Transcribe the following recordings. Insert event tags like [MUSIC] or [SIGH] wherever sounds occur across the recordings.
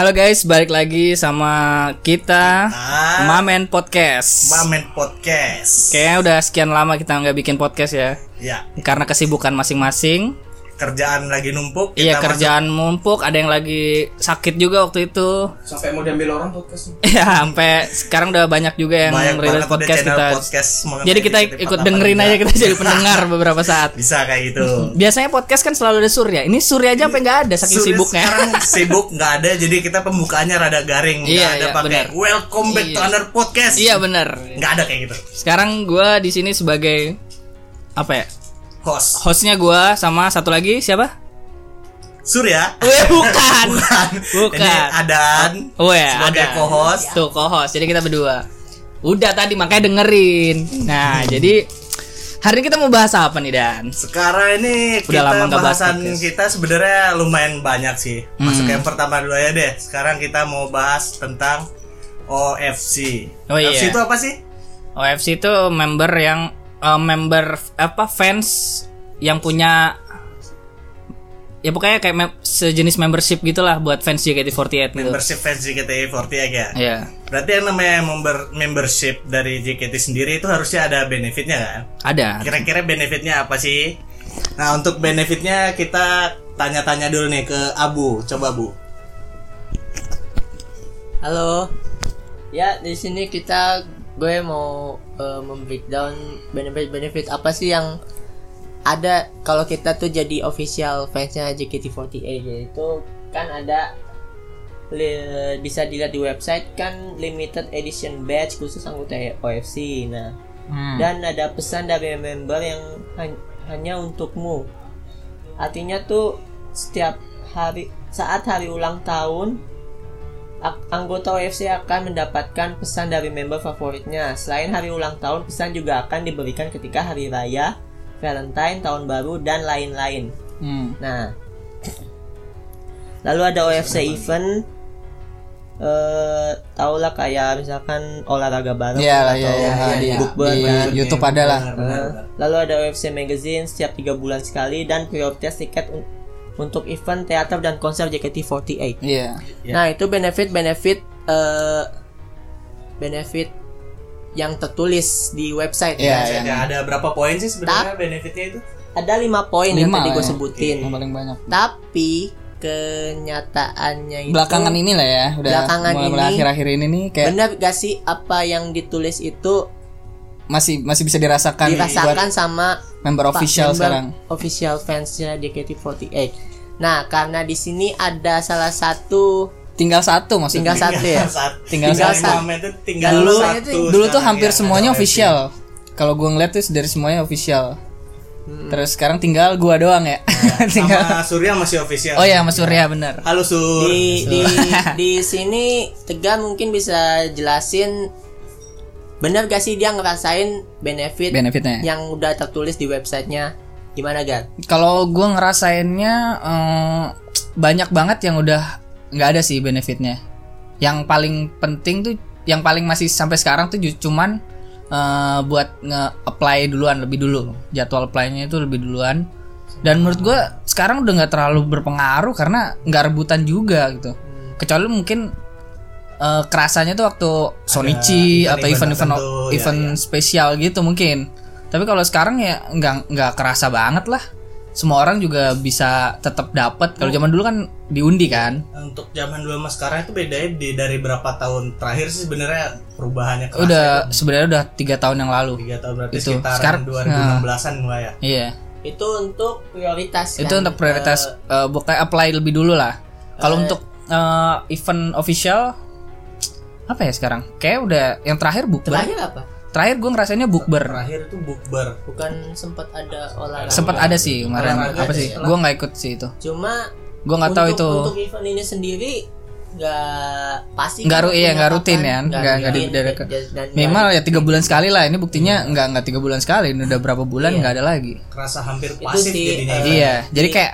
Halo guys, balik lagi sama kita Ah. Mamen Podcast. Mamen Podcast. Kayaknya udah sekian lama kita nggak bikin podcast ya, Ya, karena kesibukan masing-masing. Kerjaan lagi numpuk. Iya kita kerjaan mumpuk, ada yang lagi sakit juga waktu itu. sampai mau diambil orang podcast Ya sampai sekarang udah banyak juga yang Banyak rilis podcast kita. podcast Jadi kita JKT48 ikut dengerin aja kita jadi pendengar beberapa saat. Bisa kayak gitu. [LAUGHS] Biasanya podcast kan selalu ada Surya. Ini Surya aja sampai nggak ada saking Sudah sibuknya. Sekarang sibuk nggak ada, jadi kita pembukaannya rada garing. Nggak Iya, ada iya, pakai benar. welcome back to Iya. another podcast. Iya bener. Nggak ada kayak gitu. Sekarang gua di sini sebagai apa ya? Host Hostnya gua sama satu lagi siapa? Surya. Weh bukan. [LAUGHS] Bukan. Bukan. Ini Adan Oh ya, sebagai ada. co-host. Tuh co-host. Jadi kita berdua. Udah tadi makanya dengerin. Nah, jadi hari ini kita mau bahas apa nih Dan? Sekarang ini Udah lama kita bahas bahasan podcast. kita sebenarnya lumayan banyak sih. Masuk Hmm. yang pertama dulu aja deh. Sekarang kita mau bahas tentang OFC. Oh, iya. OFC itu apa sih? OFC itu member yang eh, member apa fans yang punya ya pokoknya kayak mem- sejenis membership gitulah buat fans JKT48 gitu. Membership fans JKT48 ya. Iya. Berarti yang namanya member membership dari JKT sendiri itu harusnya ada benefitnya kan? Ada. Kira-kira benefitnya apa sih? Nah untuk benefitnya kita tanya-tanya dulu nih ke Abu. Coba Bu. Halo. Ya, di sini kita gue mau uh, membreakdown benefit-benefit apa sih yang ada kalau kita tuh jadi official fansnya JKT48 yaitu kan ada li- bisa dilihat di website kan limited edition badge khusus anggota OFC. Nah, Hmm. dan ada pesan dari member yang han- hanya untukmu. Artinya tuh setiap hari saat hari ulang tahun anggota OFC akan mendapatkan pesan dari member favoritnya. Selain hari ulang tahun, pesan juga akan diberikan ketika hari raya, Valentine, tahun baru dan lain-lain. Hmm. Nah, lalu ada OFC event eh taulah kayak misalkan olahraga bareng Iya lah, atau iya, iya, di- bukber di kan. YouTube ada lah. Lalu ada UFC Magazine setiap tiga bulan sekali dan prioritas tiket untuk event teater dan konser JKT48. Iya. Ya. Nah itu benefit-benefit eh benefit yang tertulis di website. Iya, iya. Ya, ada berapa poin sih sebenarnya benefitnya itu? Ada lima poin yang tadi gue ya. sebutin. Yang paling banyak. Tapi kenyataannya itu Belakangan ini lah ya, udah Belakangan mulai, mulai ini- akhir-akhir ini nih kayak benar gak sih apa yang ditulis itu masih masih bisa dirasakan, buat dirasakan sama member official member sekarang. official fansnya JKT48. Nah karena di sini ada salah satu Tinggal satu maksudnya. tinggal satu ya. Tinggal tinggal satu. tinggal Dulu- satu. Dulu tuh sekarang hampir yang semuanya official. Kalau gua ngeliat tuh dari semuanya official. Terus sekarang tinggal gua doang ya. [LAUGHS] tinggal. Sama Surya masih official. Oh ya, Mas Surya bener. Halo Sur. di di [LAUGHS] di sini Tegar mungkin bisa jelasin benar gak sih dia ngerasain benefit Benefitnya. yang udah tertulis di websitenya gimana Gar? Kalau gua ngerasainnya eh, banyak banget yang udah nggak ada sih benefitnya. Yang paling penting tuh, yang paling masih sampai sekarang tuh cuman eh, buat nge-apply duluan lebih dulu. Jadwal apply-nya itu lebih duluan. Dan menurut gua sekarang udah nggak terlalu berpengaruh karena nggak rebutan juga gitu. Kecuali mungkin eh, kerasanya tuh waktu Sonichi atau event-event event-event tertentu, ya, event spesial gitu mungkin. Tapi kalau sekarang ya nggak nggak kerasa banget lah. Semua orang juga bisa tetap dapat. Kalau zaman dulu kan diundi kan. Untuk zaman dulu sama sekarang itu bedanya di dari berapa tahun terakhir sih sebenarnya perubahannya kerasa Udah itu. sebenarnya udah tiga tahun yang lalu. tiga tahun berarti Itu. sekitar Sekarang- 2016-an mulai ya. Iya. Itu untuk prioritas Itu kan? untuk prioritas eh, bukan apply lebih dulu lah. Kalau Eh. untuk eh, event official apa ya sekarang? Kayak udah yang terakhir bukber. terakhir apa? Terakhir gue ngerasainnya bukber. Terakhir itu bukber. Bukan sempat ada olahraga. Sempat ada sih kemarin. Olahraga Apa sih? ya? Gue nggak ikut sih itu. Cuma Gue nggak tahu itu. Untuk event ini sendiri nggak pasti Nggak kan ru- iya, waktunya nggak rutin ya, nggak- nggak di- rutin, dari- Minimal ya tiga bulan sekali lah. Ini buktinya nggak nggak tiga bulan sekali. Ini udah berapa bulan nggak ada lagi. Kerasa hampir Itu pasif sih, jadinya. iya. Jadi kayak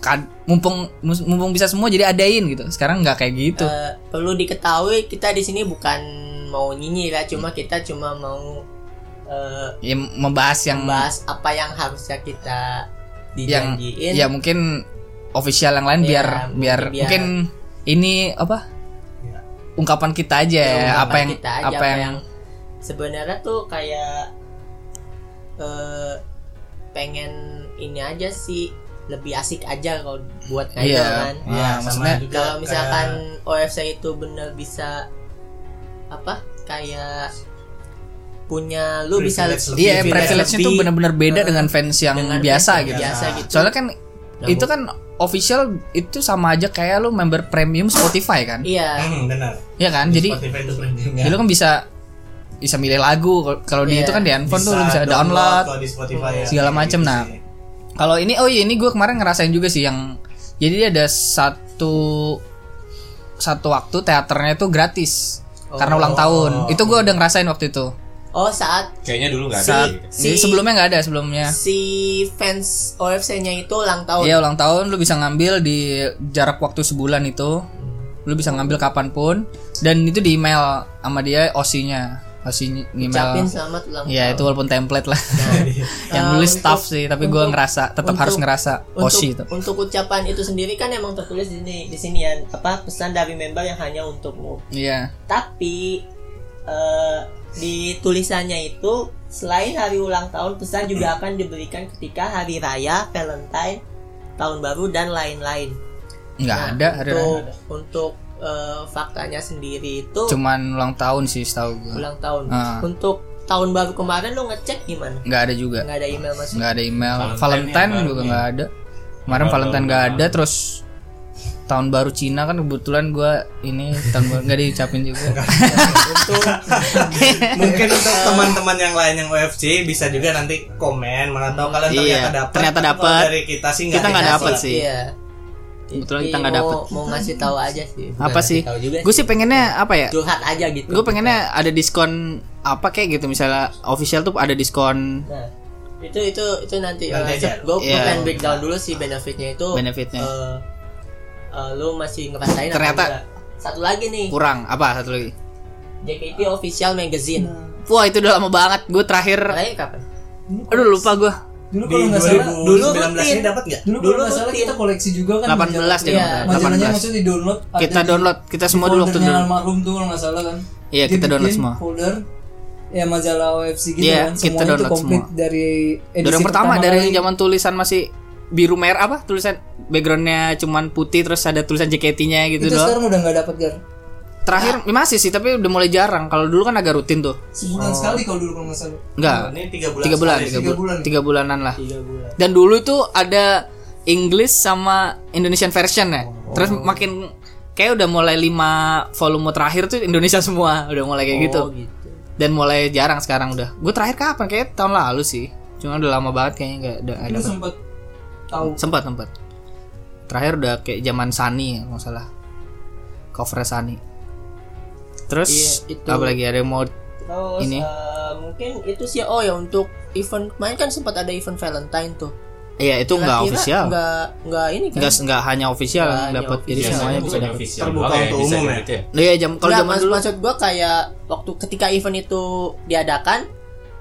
kan mumpung mumpung bisa semua jadi adain gitu. Sekarang nggak kayak gitu. Eh, perlu diketahui kita di sini bukan mau nyinyir ya cuma kita cuma mau eh, ya membahas yang membahas apa yang harusnya kita yang dijanjiin ya mungkin official yang lain Iya, biar mungkin biar biar- mungkin ini apa Iya. ungkapan kita aja Ya, ungkapan apa yang kita aja, apa yang, sebenarnya tuh kayak eh pengen ini aja sih lebih asik aja kalau buat ngidol Iya. kan. Iya, Ya, sama maksudnya juga Kalau misalkan kayak- OFC itu bener bisa apa kayak punya lu bisa lebih, iya privilege privilege-nya tuh bener-bener beda eh, dengan fans yang dengan biasa fans yang gitu biasa gitu. soalnya kan Nah, itu kan official itu sama aja kayak lu member premium Spotify kan iya Hmm, benar. Iya kan jadi Spotify itu premium jadi lu kan bisa bisa milih lagu kalau di Iya. itu kan di handphone tuh lu bisa download kalau di Spotify ya. segala Kayak macem. gitu Nah, sih. Kalau ini oh iya ini gue kemarin ngerasain juga sih yang jadi dia ada satu satu waktu teaternya itu gratis karena ulang tahun. Itu gue udah ngerasain waktu itu. oh saat Kayaknya dulu nggak ada. Si- jadi sebelumnya nggak ada sebelumnya. si fans OFC-nya itu ulang tahun Iya ulang tahun lu bisa ngambil di jarak waktu sebulan itu. Lu bisa ngambil kapan pun dan itu di email sama dia OSI-nya. OSI ucapin selamat ulang Iya tahun itu walaupun template lah. [LAUGHS] yang Nah, nulis staff sih tapi gue ngerasa tetap harus untuk- ngerasa untuk OSI itu. untuk ucapan itu sendiri kan emang tertulis di sini di sini ya apa pesan dari member yang hanya untukmu Iya. tapi eh, di tulisannya itu selain hari ulang tahun pesan juga akan diberikan ketika hari raya Valentine tahun baru dan lain-lain Nggak Nah, ada hari untuk raya. untuk eh, faktanya sendiri itu Cuman ulang tahun sih setahu gue. ulang tahun Ah. untuk tahun baru kemarin lo ngecek gimana Nggak ada juga. nggak ada email masuk Nggak ada email. Valentine Valentine juga nggak ada. Kemarin Baru Valentine nggak ada. Terus tahun baru Cina kan kebetulan gue ini tahun baru nggak diucapin juga. [LAUGHS] untuk mungkin untuk teman-teman yang lain yang OFC bisa juga nanti komen mana tahu kalian Iya, ternyata dapat ternyata dapat. dari kita sih Kita nggak dapat sih. iya Kebetulan kita nggak mau- dapet. mau ngasih tahu aja sih Bukan Apa sih? Gue sih pengennya apa ya? curhat aja gitu Gue pengennya ada diskon apa kayak gitu misalnya official tuh ada diskon Nah, itu itu itu nanti, gue Iya. pengen breakdown dulu sih benefitnya itu. Benefitnya. eh, eh, lu masih ngerasain Ternyata- satu lagi nih kurang apa satu lagi? JKT official magazine. Wah itu udah lama banget. Gue terakhir, Terakhir kapan? aduh lupa gue. Dulu kalau nggak salah 2019 dulu rutin. dapat nggak dulu Dulu kalau nggak salah kita koleksi juga kan 18 deh, Iya. majalahnya 18. maksudnya di download Kita download, kita semua dulu waktu dulu. almarhum tuh kalau nggak salah kan Iya, kita download semua. folder ya majalah OFC gitu Iya, kan kita semuanya itu komplit semua. dari edisi yang pertama dari kali. zaman tulisan masih biru merah apa tulisan backgroundnya cuman putih terus ada tulisan JKT-nya gitu itu doang. sekarang udah nggak dapat gar Terakhir masih sih tapi udah mulai jarang. Kalau dulu kan agak rutin tuh. sebulan sekali kalau dulu kalau nggak salah Enggak. ini tiga bulan Tiga bulan, sekali tiga. Tiga bu- bulan. tiga bulanan lah. Tiga bulan. Dan dulu itu ada English sama Indonesian version ya. Terus makin kayak udah mulai lima volume terakhir tuh Indonesia [LAUGHS] semua, udah mulai kayak gitu. Oh, gitu. Dan mulai jarang sekarang udah. Gue terakhir kapan? Kayak tahun lalu sih. Cuma udah lama banget kayaknya nggak ada. sempat tahu Sempat sempat. Terakhir udah kayak zaman Sunny ya, nggak salah. Cover Sunny. Terus Iya, itu. apa lagi ada yang mau Terus Ini. eh, mungkin itu sih oh ya untuk event kemarin kan sempat ada event Valentine tuh. Iya itu nggak official. Nggak nggak ini kan? Nggak nggak hanya official yang dapat. Jadi official. semuanya bisa dapat. official Terbuka untuk umum ya? gitu ya. Iya jam kalau zaman maksud, dulu maksud gua kayak waktu ketika event itu diadakan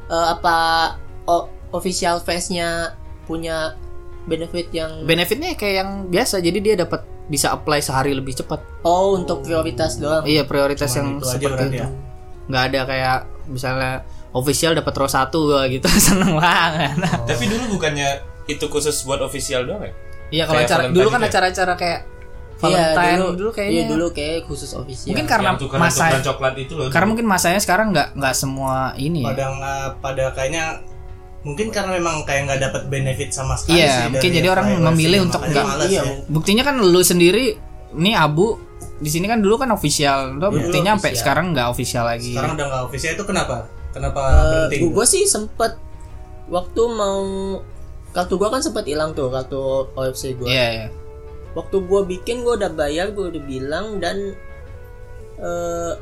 eh, apa o- official fansnya punya benefit yang benefitnya kayak yang biasa. Jadi dia dapat bisa apply sehari lebih cepat. oh untuk prioritas doang. Iya prioritas Cuman yang itu seperti itu. ya? Nggak ada kayak misalnya official dapat row satu gitu [LAUGHS] seneng banget. Tapi dulu bukannya itu khusus buat official doang ya? Iya kalau acara dulu kan acara-acara kayak Iya, Valentine dulu, dulu, kayaknya Iya dulu kayak khusus official. mungkin karena masa coklat itu loh. karena dulu. mungkin masanya sekarang nggak nggak semua ini ya. pada nggak pada kayaknya mungkin karena memang kayak nggak dapat benefit sama sekali Iya, sih mungkin jadi orang memilih untuk makanya nggak- iya, ya. Buktinya kan lu sendiri nih Abu di sini kan dulu kan official. Lo Iya, buktinya sampai sekarang nggak official lagi. sekarang udah nggak official itu kenapa kenapa Eh, berhenti gue sih sempet waktu mau kartu gua kan sempat hilang tuh kartu OFC gua. Iya, iya. Waktu gua bikin gua udah bayar, gua udah bilang dan eh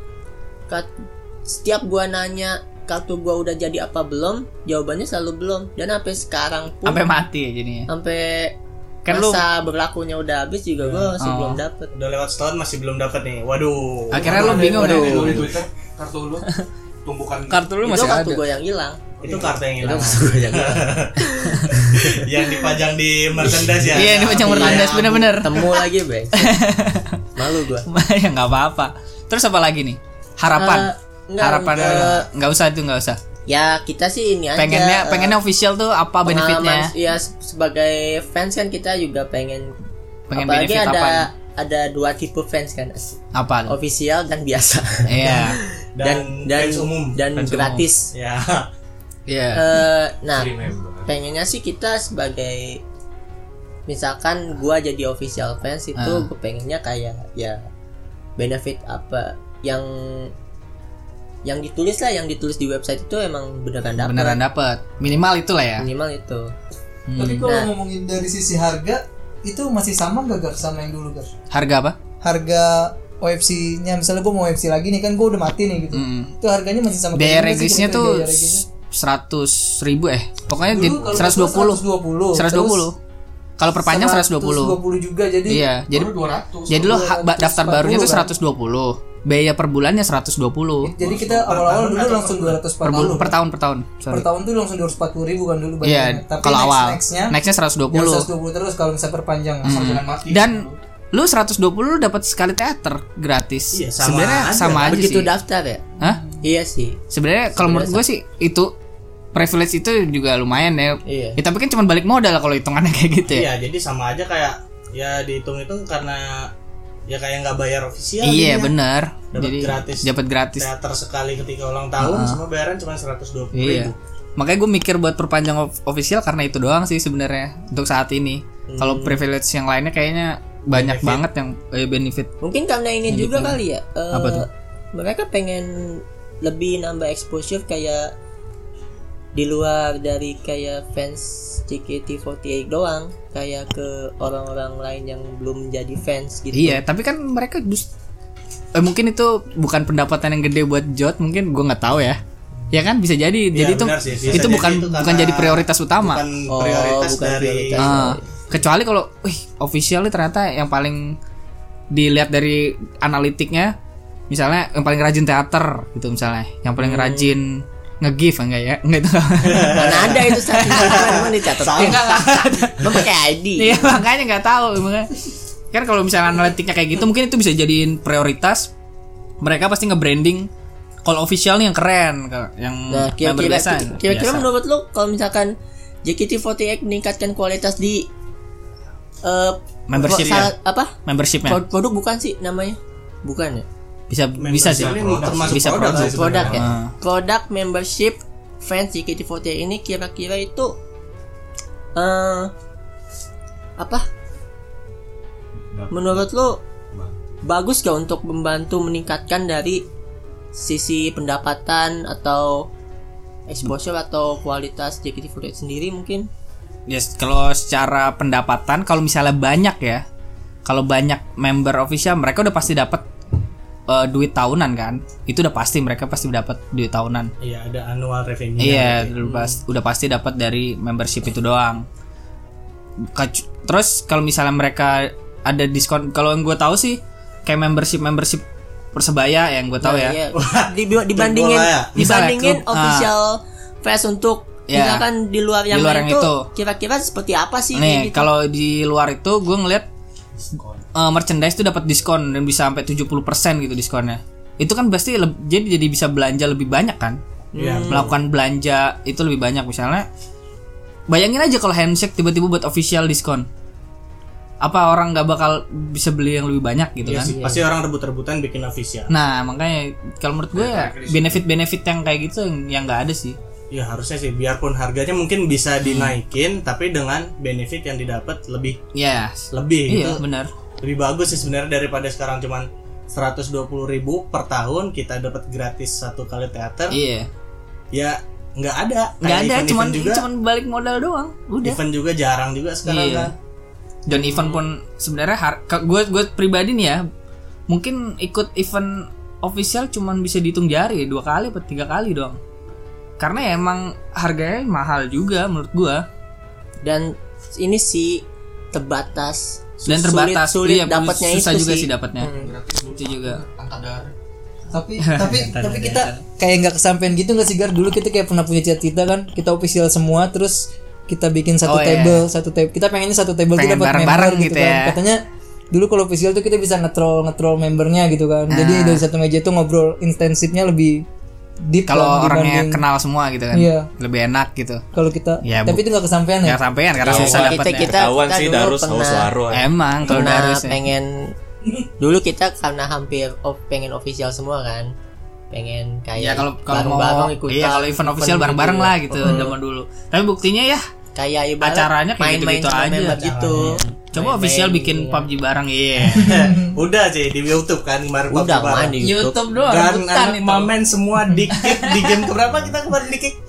kat- setiap gua nanya kartu gua udah jadi apa belum, jawabannya selalu belum. Dan sampai sekarang pun Sampai mati ya jadinya. sampai Kan lu masa berlakunya udah habis juga gua masih Oh. belum dapet. udah lewat setahun masih belum dapat nih waduh akhirnya lu bingung ya. lu Twitter kartu lu tumbukan Kartu lu Itu masih kartu ada. gua yang hilang. itu kartu yang Itu hilang kartu gua yang hilang. [LAUGHS] yang dipajang di merchandise ya Iya, ini macam merchandise Iya, bener-bener. Temu lagi, Bang. [LAUGHS] malu gua [LAUGHS] ya nggak apa-apa terus apa lagi nih harapan Eh, enggak, harapan enggak. nggak usah itu nggak usah. Ya kita sih ini aja. Pengennya eh, pengennya official tuh apa benefitnya? ya se- sebagai fans kan kita juga pengen Pengen apalagi benefit ada apa? ada dua tipe fans kan apa? official dan biasa. Iya. [LAUGHS] Dan, dan fans umum. dan Fans umum. gratis. Ya iya. Eh, nah Free member. pengennya sih kita sebagai misalkan gua jadi official fans itu gue pengennya kayak ya benefit apa yang yang ditulis lah yang ditulis di website itu emang beneran dapat beneran dapet minimal itulah ya minimal itu Hmm. Tapi kalau Nah. ngomongin dari sisi harga itu masih sama gak Gar sama yang dulu Gar? harga apa Harga OFC-nya misalnya gue mau OFC lagi nih kan gue udah mati nih gitu. Mm. Itu harganya masih sama biaya regisnya tuh seratus ribu eh pokoknya di Dulu kalau seratus dua puluh 120. seratus dua puluh kalau perpanjang seratus dua puluh 120 juga jadi iya jadi Baru 200. jadi lo daftar 240 barunya tuh kan? 120 biaya per bulannya 120 jadi kita awal-awal dulu langsung 240 per, bul- per tahun per tahun per sorry tahun tuh langsung 240 ribu kan dulu iya bayarnya. Tapi kalau next- awal nextnya nextnya 120 120 terus kalau misalnya perpanjang Hmm. Jangan mati. dan lu 120 lu dapat sekali teater gratis Iya, sama sebenarnya aja. sama aja begitu sih daftar ya Hah? iya sih sebenarnya kalau menurut gue sih itu privilege itu juga lumayan ya Iya. Ya, tapi kan cuma balik modal kalau hitungannya [LAUGHS] kayak gitu ya iya jadi sama aja kayak ya dihitung itu karena ya kayak nggak bayar official iya jadinya. benar Dapat jadi gratis. dapat gratis teater sekali ketika ulang tahun semua bayaran cuma 120 Iya. ribu Makanya gue mikir buat perpanjang of- official karena itu doang sih sebenarnya untuk saat ini. Kalau privilege yang lainnya kayaknya banyak banget yang eh, benefit. mungkin karena ini juga kali ya eh, Apa tuh? mereka pengen lebih nambah exposure kayak di luar dari kayak fans JKT48 doang kayak ke orang-orang lain yang belum jadi fans gitu Iya, tapi kan mereka dus eh, mungkin itu bukan pendapatan yang gede buat Jot, mungkin gue nggak tahu ya. Ya kan bisa jadi. jadi itu benar sih, bisa itu jadi bukan itu bukan jadi prioritas utama. bukan Oh, prioritas bukan dari prioritas. Ah, kecuali kalau wih official nih ternyata yang paling dilihat dari analitiknya misalnya yang paling rajin teater gitu misalnya yang paling Hmm. rajin nge-give enggak ya? Enggak itu mana ada itu statistiknya [LAUGHS] emang dicatat. Enggak enggak. Emang pakai ID iya makanya nggak tahu makanya. Kan kalau misalnya analitiknya kayak gitu mungkin itu bisa jadiin prioritas. Mereka pasti nge-branding kalau official nih yang keren yang Nah, kira-kira biasa kira-kira menurut lu kalau misalkan JKT48 meningkatkan kualitas di eh Membership salah- ya? apa? membershipnya? Produk bukan sih namanya? Bukan ya? Bisa bisa sih termasuk bisa produk produk sih Produk ya. Ah. Produk membership fans JKT48 ini kira-kira itu eh apa? Menurut lu bagus gak untuk membantu meningkatkan dari sisi pendapatan atau exposure atau kualitas JKT48 sendiri mungkin? Yes, kalau secara pendapatan kalau misalnya banyak ya. Kalau banyak member official mereka udah pasti dapat eh, duit tahunan kan. Itu udah pasti mereka pasti dapat duit tahunan. iya ada annual revenue Iya, udah pas- udah pasti dapat dari membership itu doang. Terus kalau misalnya mereka ada diskon, kalau yang gue tahu sih kayak membership membership persebaya yang gue tahu ya. Iya. [LAUGHS] Di- dibandingin ya? dibandingin klub, official fans untuk Ya. misalkan di luar yang Di luar lain yang itu, itu. kira-kira seperti apa sih Nih, gitu? kalau di luar itu gue ngeliat eh, merchandise tuh dapat diskon dan bisa sampai 70% gitu diskonnya. Itu kan pasti jadi jadi bisa belanja lebih banyak kan? Iya, Melakukan belanja itu lebih banyak misalnya. Bayangin aja kalau handshake tiba-tiba buat official diskon. Apa orang nggak bakal bisa beli yang lebih banyak gitu Iya kan? sih, pasti orang rebut-rebutan bikin official Nah, makanya kalau menurut gue ya benefit-benefit yang kayak gitu yang- nggak ada sih. ya harusnya sih biarpun harganya mungkin bisa dinaikin tapi dengan benefit yang didapat lebih Ya, lebih gitu iya benar. Lebih bagus sih sebenarnya daripada sekarang cuman 120.000 ribu per tahun kita dapat gratis satu kali teater Iya. ya nggak ada Nggak ada, event-event cuman juga cuman balik modal doang. Udah. event juga jarang juga sekarang Iya. kan Dan event pun sebenarnya gue gue pribadi nih ya, mungkin ikut event official cuman bisa dihitung jari dua kali atau tiga kali doang. Karena ya emang harganya mahal juga menurut gua dan ini sih terbatas dan terbatas. sulit, sulit iya, dapatnya susah itu juga sih sih dapatnya. Hmm. Itu juga. tapi [LAUGHS] tapi tapi kita kayak nggak kesampaian gitu nggak sih Gar dulu kita kayak pernah punya cita-cita kan kita official semua terus kita bikin satu Oh, iya. table satu table kita pengennya satu table tuh Pengen dapat bareng-bareng member gitu kan ya. katanya dulu kalau official tuh kita bisa ngetrol ngetrol membernya gitu kan Ah. jadi dari satu meja tuh ngobrol intensifnya lebih deep Kalau kan orangnya dibanding kenal semua gitu kan. Iya. Lebih enak gitu. kalau kita Ya, tapi itu nggak kesampaian ya Nggak sampean karena Iya, susah kita dapatnya. kita Ketahuan kita sih Darus haus waro. ya. Emang kalau Darus ya. pengen [LAUGHS] dulu kita karena hampir oh, pengen official semua kan pengen Ya kayak kalau kalau mau bareng-bareng ikutan iya kalau event official bareng-bareng lah gitu zaman dulu. Tapi buktinya ya kayak ibarat Acaranya kayak main-main sama aja. member gitu coba official bikin gitu. PUBG bareng iya. [LAUGHS] Udah sih di YouTube kan kemarin udah PUBG bareng. main di YouTube, YouTube doang Dan anak itu. mamen semua di [LAUGHS] kick di game keberapa kita kemarin di kick? [LAUGHS]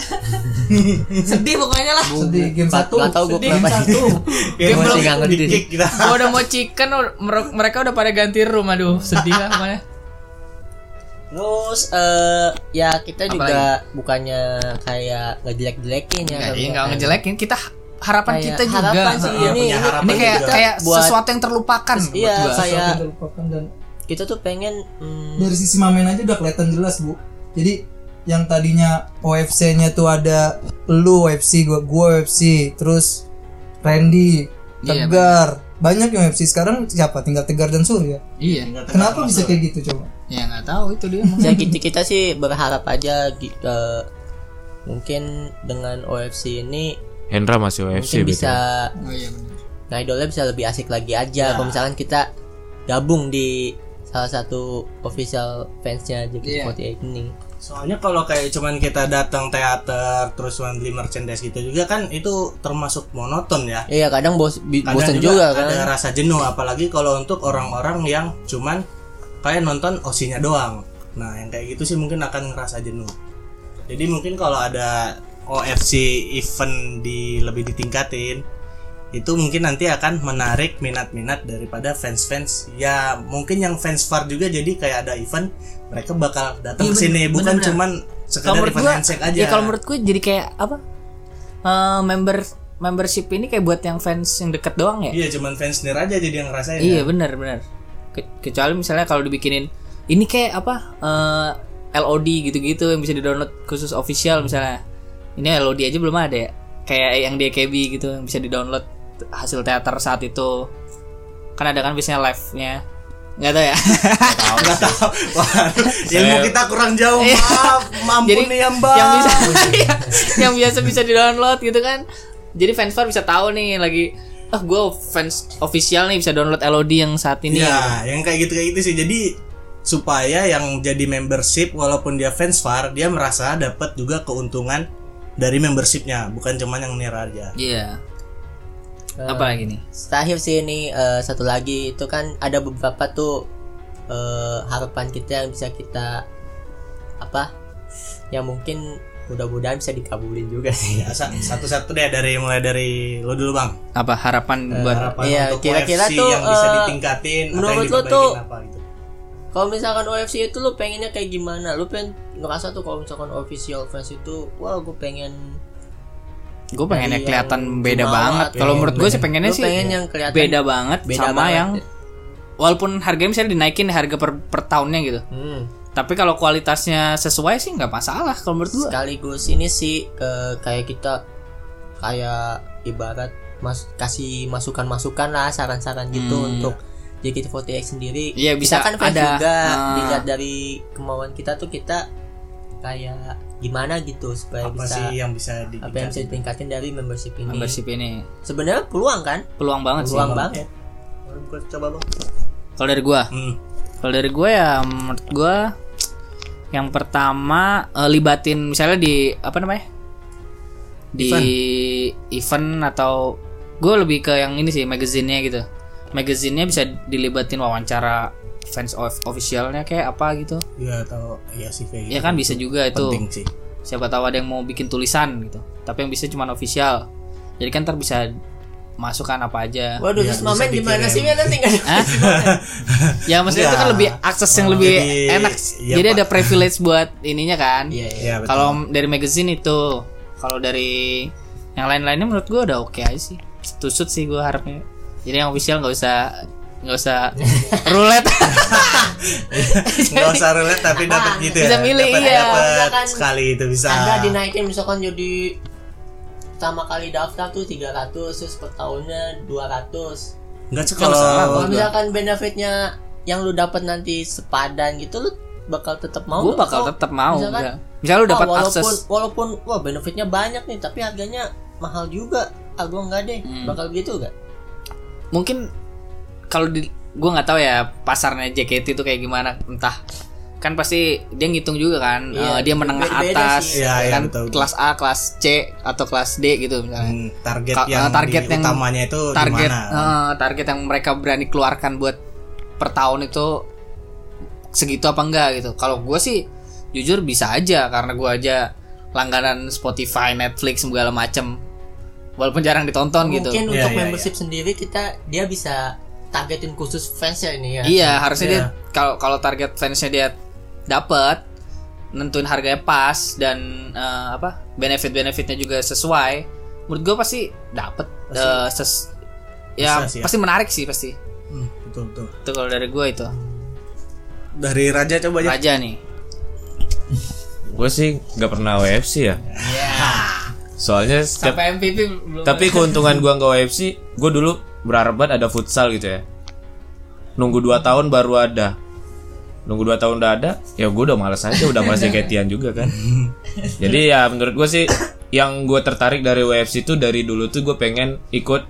Sedih pokoknya lah. sedih game satu nggak tahu gue Sedih. kenapa satu Game masih nggak ngerti kita. Gua udah mau chicken mer- mereka udah pada ganti room aduh sedih lah pokoknya. terus eh ya kita juga bukannya kayak ngejelek-jelekin ya Enggak, kalau iya enggak misalkan. ngejelekin kita harapan Kayak kita juga. harapan sih, Heeh. ini- ini- harapan Ini kayak juga. kayak buat- sesuatu yang terlupakan buat iya kayak Satu terlupakan dan kita tuh pengen hmm, dari sisi mamen aja udah kelihatan jelas bu jadi yang tadinya OFC-nya tuh ada lu OFC gua gua OFC terus Randy Iya, Tegar banyak yang OFC sekarang siapa tinggal Tegar dan Surya Iya. kenapa bisa kayak gitu coba Ya nggak tahu itu dia. [LAUGHS] ya kita kita sih berharap aja gi- eh, mungkin dengan OFC ini Hendra masih OFC mungkin bisa Oh iya nah idolnya bisa lebih asik lagi aja. Kalau misalkan kita gabung di salah satu official fansnya JKT48 ini. Soalnya kalau kayak cuman kita datang teater terus cuman beli merchandise gitu juga kan itu termasuk monoton ya. iya kadang bos bi- Kadang bosen juga, ada kan. rasa jenuh apalagi kalau untuk orang-orang yang cuman kayak nonton osinya doang. Nah, yang kayak gitu sih mungkin akan ngerasa jenuh. Jadi mungkin kalau ada OFC event di lebih ditingkatin itu mungkin nanti akan menarik minat-minat daripada fans-fans ya mungkin yang fans far juga jadi kayak ada event mereka bakal datang Iya, ke sini bener- bukan bener-bener. cuman sekedar event gua, handshake aja ya kalau menurut gue jadi kayak apa? Eh, member membership ini kayak buat yang fans yang deket doang ya? iya cuman fans sendiri aja jadi yang ngerasain Iya ya. benar benar. Ke- kecuali misalnya kalau dibikinin ini kayak apa eh, LOD gitu-gitu yang bisa di download khusus official misalnya. Ini LOD aja belum ada ya. Kayak yang di AKB gitu yang bisa di download hasil teater saat itu. Kan ada kan biasanya live-nya. Nggak tahu ya. nggak tahu [LAUGHS] ilmu kita kurang jauh Iya. maaf [LAUGHS] mampun Jadi nih ya mbak yang bisa [LAUGHS] yang biasa bisa di download gitu kan. Jadi fans fan bisa tahu nih lagi ah gue fans official nih bisa download LOD yang saat ini. ya yang kayak gitu kayak gitu sih jadi supaya yang jadi membership walaupun dia fans far dia merasa dapat juga keuntungan dari membershipnya bukan cuman yang nir aja Iya. Eh, Apa lagi nih? terakhir sih ini eh, satu lagi itu kan ada beberapa tuh eh, harapan kita yang bisa kita apa yang mungkin mudah-mudahan bisa dikabulin juga sih ya sa- satu-satu deh dari mulai dari lo dulu bang Apa harapan buat harapan Iya, untuk kira-kira tuh, yang bisa ditingkatin atau menurut yang lo tuh- apa gitu kalau misalkan OFC itu lu pengennya kayak gimana lu pengen ngerasa tuh kalau misalkan official fans itu wah gue pengen gue pengennya kelihatan beda banget kalau menurut gue sih pengennya sih pengen yang kelihatan beda banget beda sama banget. yang walaupun harganya misalnya dinaikin harga per, per tahunnya gitu hmm. tapi kalau kualitasnya sesuai sih nggak masalah kalau menurut gue sekaligus ini sih ke kayak kita kayak ibarat mas kasih masukan-masukan lah saran-saran gitu Hmm. untuk JKT48 sendiri. Iya, bisa. Kita kan fans ada, juga ah. dilihat dari kemauan kita tuh kita kayak gimana gitu supaya apa bisa sih yang bisa apa yang bisa ditingkatin ditingkatin dari membership ini? Membership ini. Sebenarnya peluang kan? Peluang banget peluang sih banget. Gua coba bang. Kalau dari gue hmm. kalau dari gue ya menurut gue yang pertama eh, libatin misalnya di apa namanya? Di event, atau gue lebih ke yang ini sih magazinnya gitu magazinnya bisa dilibatin wawancara fans of officialnya kayak apa gitu. Ya atau iya sih kayak ya kan bisa juga itu. Penting sih. Siapa tahu ada yang mau bikin tulisan gitu. Tapi yang bisa cuma official. Jadi kan ntar bisa masukkan apa aja. Waduh Iya, terus mamen gimana sih? Ya nanti nggak [LAUGHS] ya maksudnya itu kan Enggak. lebih akses yang Oh, lebih jadi- enak. iya, jadi Pak. ada privilege buat ininya kan. Iya iya. Ya betul. kalau dari magazine itu kalau dari yang lain-lainnya menurut gua udah oke aja sih. Tusut sih gua harapnya jadi yang official nggak usah nggak usah roulette. [LAUGHS] Nggak usah relate tapi dapat gitu ya? Bisa milih, Dapat- iya. dapat Misalkan sekali itu bisa. Ada dinaikin misalkan jadi pertama kali daftar tuh 300 terus per tahunnya 200 Enggak sih Nggak masalah, kalau Kalau misalkan benefitnya yang lu dapat nanti sepadan gitu lu bakal tetap mau gue nggak? bakal tetap mau misalkan, ya. misalnya lu "Wah, dapat walaupun akses walaupun wah benefitnya banyak nih tapi harganya mahal juga. Ah gua enggak deh. Hmm. bakal gitu gak mungkin kalau di gue nggak tahu ya pasarnya JKT itu kayak gimana entah kan pasti dia ngitung juga kan Iya, eh, dia menengah beda-beda atas sih. Iya, iya, kan betul, betul. kelas A kelas C atau kelas D gitu misalnya. Hmm, target Ka- yang eh, target yang- utamanya itu target eh, target yang mereka berani keluarkan buat per tahun itu segitu apa enggak gitu. Kalau gue sih jujur bisa aja karena gue aja langganan Spotify Netflix segala macem walaupun jarang ditonton gitu mungkin Iya, untuk iya, membership sendiri kita dia bisa targetin khusus fansnya ini ya Iya, harusnya Iya. dia kalau kalau target fansnya dia dapat nentuin harganya pas dan eh, apa benefit-benefitnya juga sesuai. Menurut gue pasti dapat eh, ses ya Bisa ya. pasti menarik sih pasti. Hmm, betul betul. Itu kalau dari gue itu. Dari Raja coba aja. Raja nih. Gue sih nggak pernah WFC ya. Soalnya setiap Sampai MVP belum. tapi keuntungan gua nggak WFC, gue dulu berharap banget ada futsal gitu ya. Nunggu 2 tahun baru ada. Nunggu 2 tahun udah ada, ya gue udah males aja, udah males jaketian juga kan. [LAUGHS] Jadi ya menurut gue sih yang gue tertarik dari WFC itu dari dulu tuh gue pengen ikut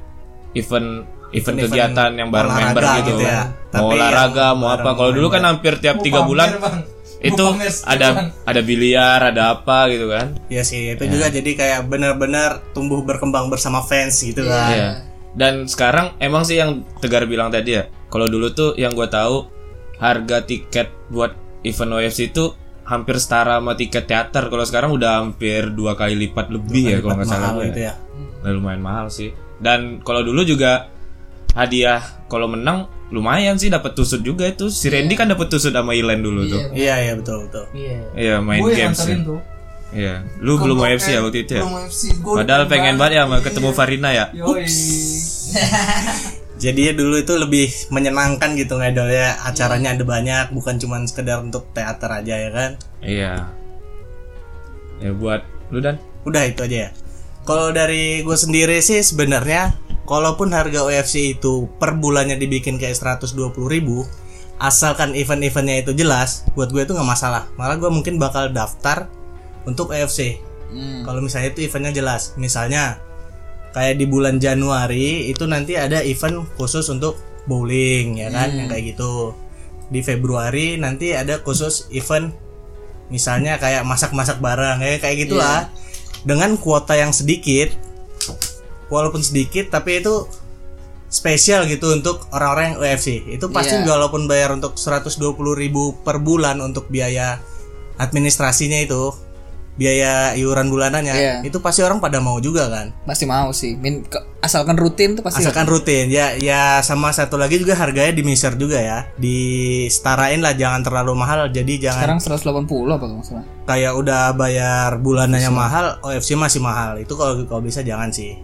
event event Event kegiatan yang bareng member gitu, gitu ya. mau olahraga mau apa kalau dulu kan hampir tiap Mau tiga bulan Bang. Itu ada ada biliar ada apa gitu kan Iya sih, itu juga jadi kayak benar-benar tumbuh berkembang bersama fans gitu kan. Iya. Dan sekarang emang sih yang Tegar bilang tadi ya. Kalau dulu tuh yang gue tahu harga tiket buat event OFC itu hampir setara sama tiket teater. Kalau sekarang udah hampir dua kali lipat lebih ya kalau nggak salah. Gua gitu ya. ya. Lumayan mahal sih. Dan kalau dulu juga hadiah kalau menang lumayan sih dapat tusut juga itu. Si Randy kan dapat tusut sama Ilan dulu tuh. Iya, iya betul betul. iya Iya main Gue games. Ya. tuh. Iya. Lu belum OFC ya waktu itu ya. UFC. Padahal pengen banget ya sama Iya. ketemu Farina ya. Yoi. [LAUGHS] Jadi dulu itu lebih menyenangkan gitu ngedol ya. Acaranya ada banyak, bukan cuma sekedar untuk teater aja ya kan. Iya. Ya buat lu dan Udah itu aja ya. Kalau dari gue sendiri sih sebenarnya kalaupun harga UFC itu per bulannya dibikin kayak 120.000 ribu asalkan event-eventnya itu jelas buat gue itu nggak masalah. Malah gue mungkin bakal daftar untuk UFC Hmm. kalau misalnya itu eventnya jelas. Misalnya kayak di bulan Januari itu nanti ada event khusus untuk bowling ya kan? Yang kayak gitu. Di Februari nanti ada khusus event misalnya kayak masak-masak bareng ya kayak gitulah dengan kuota yang sedikit walaupun sedikit tapi itu spesial gitu untuk orang-orang yang UFC itu pasti Iya. walaupun bayar untuk 120.000 per bulan untuk biaya administrasinya itu biaya iuran bulanannya Iya. itu pasti orang pada mau juga kan? Pasti mau sih. Min, ke- asalkan rutin tuh pasti. asalkan rutin. Ya ya sama satu lagi juga harganya di miser juga ya. Disetarain lah jangan terlalu mahal. Jadi jangan Sekarang 180 apa kalau nggak salah. kayak udah bayar bulanannya mahal OFC masih mahal. Itu kalau kalau bisa jangan sih.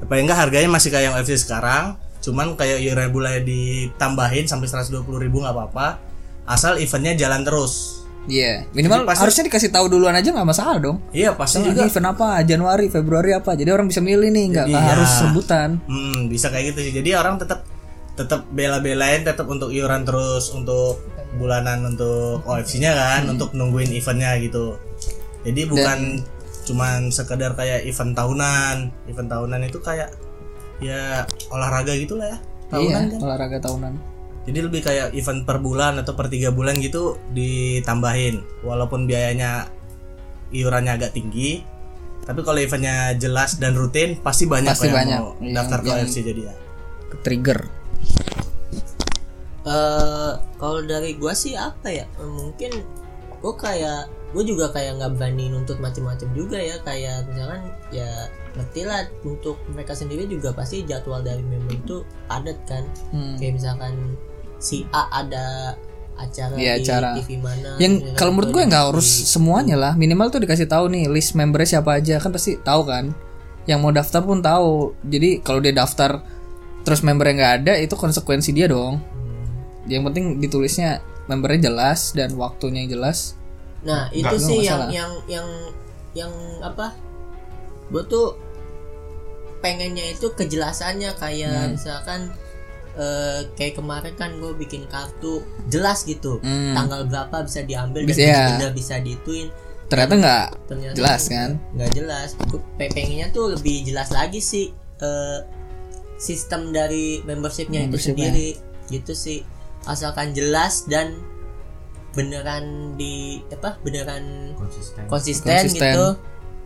Paling enggak harganya masih kayak yang OFC sekarang. Cuman kayak iuran bulannya ditambahin sampai 120.000 ribu nggak apa-apa. Asal eventnya jalan terus Iya, minimal Jadi pasti- harusnya dikasih tahu duluan aja nggak masalah dong. iya pasti Misalnya juga apa Januari Februari apa jadi orang bisa milih nih nggak Iya. harus rebutan Hmm, bisa kayak gitu sih. Jadi orang tetap tetap bela-belain tetap untuk iuran terus untuk bulanan untuk OFC-nya kan, Hmm. untuk nungguin eventnya gitu. Jadi bukan cuman sekedar kayak event tahunan. Event tahunan itu kayak ya olahraga gitulah ya. Tahunan iya kan. olahraga tahunan Jadi lebih kayak event per bulan atau per tiga bulan gitu ditambahin. Walaupun biayanya iurannya agak tinggi, tapi kalau eventnya jelas dan rutin pasti banyak Pasti kok yang banyak. mau Yang- daftar ke yang- OFC jadi ya. trigger eh kalau dari gua sih apa ya mungkin gua kayak gue juga kayak nggak berani nuntut macem-macem juga ya kayak misalkan ya ngerti lah untuk mereka sendiri juga pasti jadwal dari member itu padat kan Hmm. kayak misalkan si A ada acara Iya, di acara. TV mana yang kalau menurut gue nggak harus di- semuanya lah. Minimal tuh dikasih tahu nih list membernya siapa aja. Kan pasti tahu kan. Yang mau daftar pun tahu. Jadi kalau dia daftar terus membernya nggak ada itu konsekuensi dia dong. Yang penting ditulisnya membernya jelas dan waktunya yang jelas. Nah itu Nggak, sih nggak yang yang yang yang apa? Gue tuh pengennya itu kejelasannya. Kayak Hmm. misalkan eh, kayak kemarin kan gue bikin kartu jelas gitu. Hmm. tanggal berapa bisa diambil Bisa, dan ya. udah bisa diituin ternyata nggak ternyata jelas kan? nggak jelas. Gue pe- pengennya tuh lebih jelas lagi sih eh, sistem dari membershipnya itu Membershipnya. sendiri. Gitu sih. Asalkan jelas dan beneran di apa beneran konsisten. konsisten, Konsisten. gitu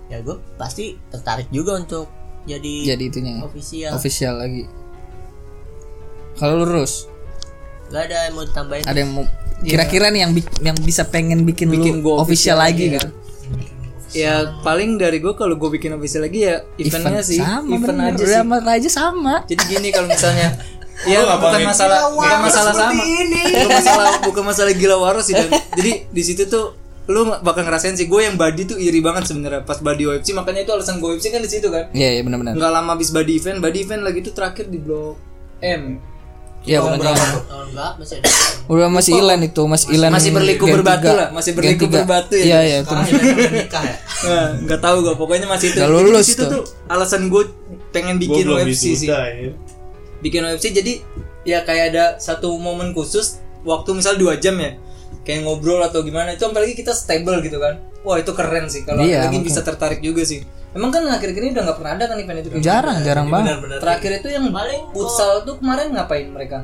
ya gue pasti tertarik juga untuk jadi, jadi itunya official. Official lagi kalau lurus? Nggak ada yang mau ditambahin. Ada yang mau kira-kira nih yang bi- yang bisa pengen bikin, Bikin lu gua official, official lagi lagi, gitu? Ya paling dari gue kalau gue bikin official lagi ya eventnya sih. sama event bener. aja sih. Sama aja sama. Jadi gini kalau misalnya [LAUGHS] ya Lu bukan masalah bukan masalah sama. bukan masalah bukan masalah gila waras sih dan jadi di situ tuh lu bakal ngerasain sih. Gue yang body tuh iri banget sebenarnya pas body OFC makanya itu alasan gue OFC kan di situ kan. Iya iya benar-benar nggak lama habis body event body event lagi tuh terakhir di blok M iya bukan berapa? Tahun berapa? Masih ada udah masih Ilan itu masih Ilan masih berliku Gen berbatu lah, masih berliku berbatu ya. iya iya itu nikah ya? Nah, [LAUGHS] nggak tahu gue pokoknya masih itu. Udah Jadi lulus di situ tuh. tuh alasan gue pengen Gua bikin OFC sih. ya. bikin OFC jadi ya kayak ada satu momen khusus waktu misal dua jam ya kayak ngobrol atau gimana itu apalagi kita stable gitu kan. Wah itu keren sih kalau Iya, lagi bisa tertarik juga sih emang kan akhir-akhir ini udah nggak pernah ada kan event itu jarang jarang banget. Terakhir itu yang Paling futsal tuh kemarin ngapain mereka?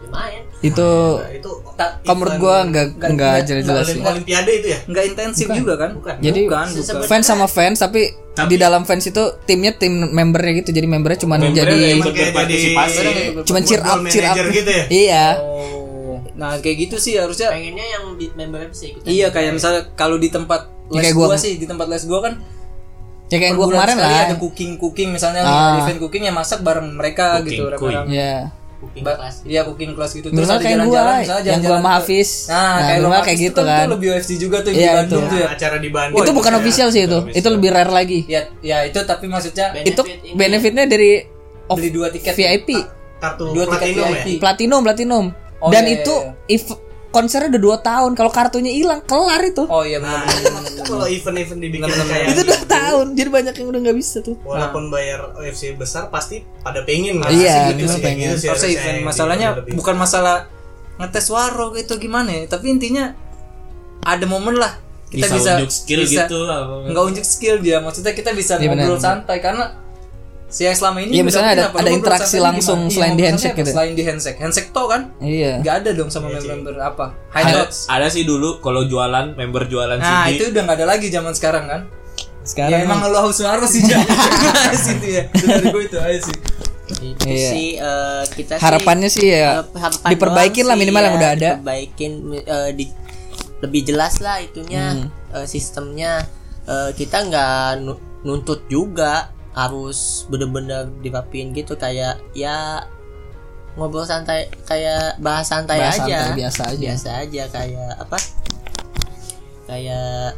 Lumayan itu Nah, itu kalau menurut gua nggak Nggak- jelas-jelas sih. Olim- olimpiade itu ya? Nggak intensif juga kan? Jadi bukan, bukan. Fans sama fans tapi, di dalam fans itu timnya tim membernya gitu. Jadi membernya cuma Membernya jadi berpartisipasi. cuma cheer up cheer up. gitu ya? Iya. Oh. Nah kayak gitu sih harusnya. Pengennya yang di membernya bisa ikutan iya kayak misalnya kalau di tempat Ya, les kayak gua- gua sih di tempat les gua kan ya kayak bulan kemarin sekali lah ada cooking cooking misalnya Ah. event cooking yang masak bareng mereka Cooking gitu rame-rame. ya cooking Ba- class Iya cooking class gitu Minimal ada jalan-jalan, yang misalnya gua jalan-jalan sama ke- Hafiz. Nah, Nah, kayak kayak gitu itu kan. tuh lebih UFC juga tuh di Iya, Bandung itu. tuh ya. Acara di Bandung itu bukan official sih itu itu lebih rare lagi Ya, ya itu tapi maksudnya Benefit itu ini. benefitnya dari beli dua tiket VIP kartu Dua tiket platinum ya platinum platinum Oh, dan iya, iya, itu iya. if- konsernya udah dua tahun kalau kartunya hilang kelar itu Oh iya Nah, benar. itu kalau event-event dibikin kayak itu dua gitu, tahun jadi banyak yang udah nggak bisa tuh walaupun bayar OFC besar pasti pada pengen nggak Iya, sih? minimal sih, pengen. sih Harusnya harusnya event masalahnya bukan masalah ngetes waro gitu gimana ya, tapi intinya ada momen lah kita bisa, bisa, unjuk skill bisa- gitu apa. nggak unjuk skill dia maksudnya kita bisa Iya, ngobrol santai karena si yang selama ini Iya, misalnya ada- apa? ada interaksi langsung gimana? Iya, selain di ngobrol handshake gitu. selain di handshake. Handshake to kan? Iya. Nggak ada dong sama member-member apa? High ada, ada sih dulu kalau jualan member jualan nah CD itu udah nggak ada lagi zaman sekarang kan? Sekarang ya emang lo harus harus sih [LAUGHS] ya. Itu dari gue itu aja sih itu Iya. sih eh, kita sih, harapannya sih ya eh, harapan diperbaikin lah sih, minimal yang ya, udah ada. diperbaikin eh, di lebih jelas lah itunya Hmm. eh, sistemnya. Eh, kita nggak nu- nuntut juga harus bener-bener dirapiin gitu kayak ya ngobrol santai kayak bahas santai Bahas aja santai, biasa aja. biasa aja kayak apa kayak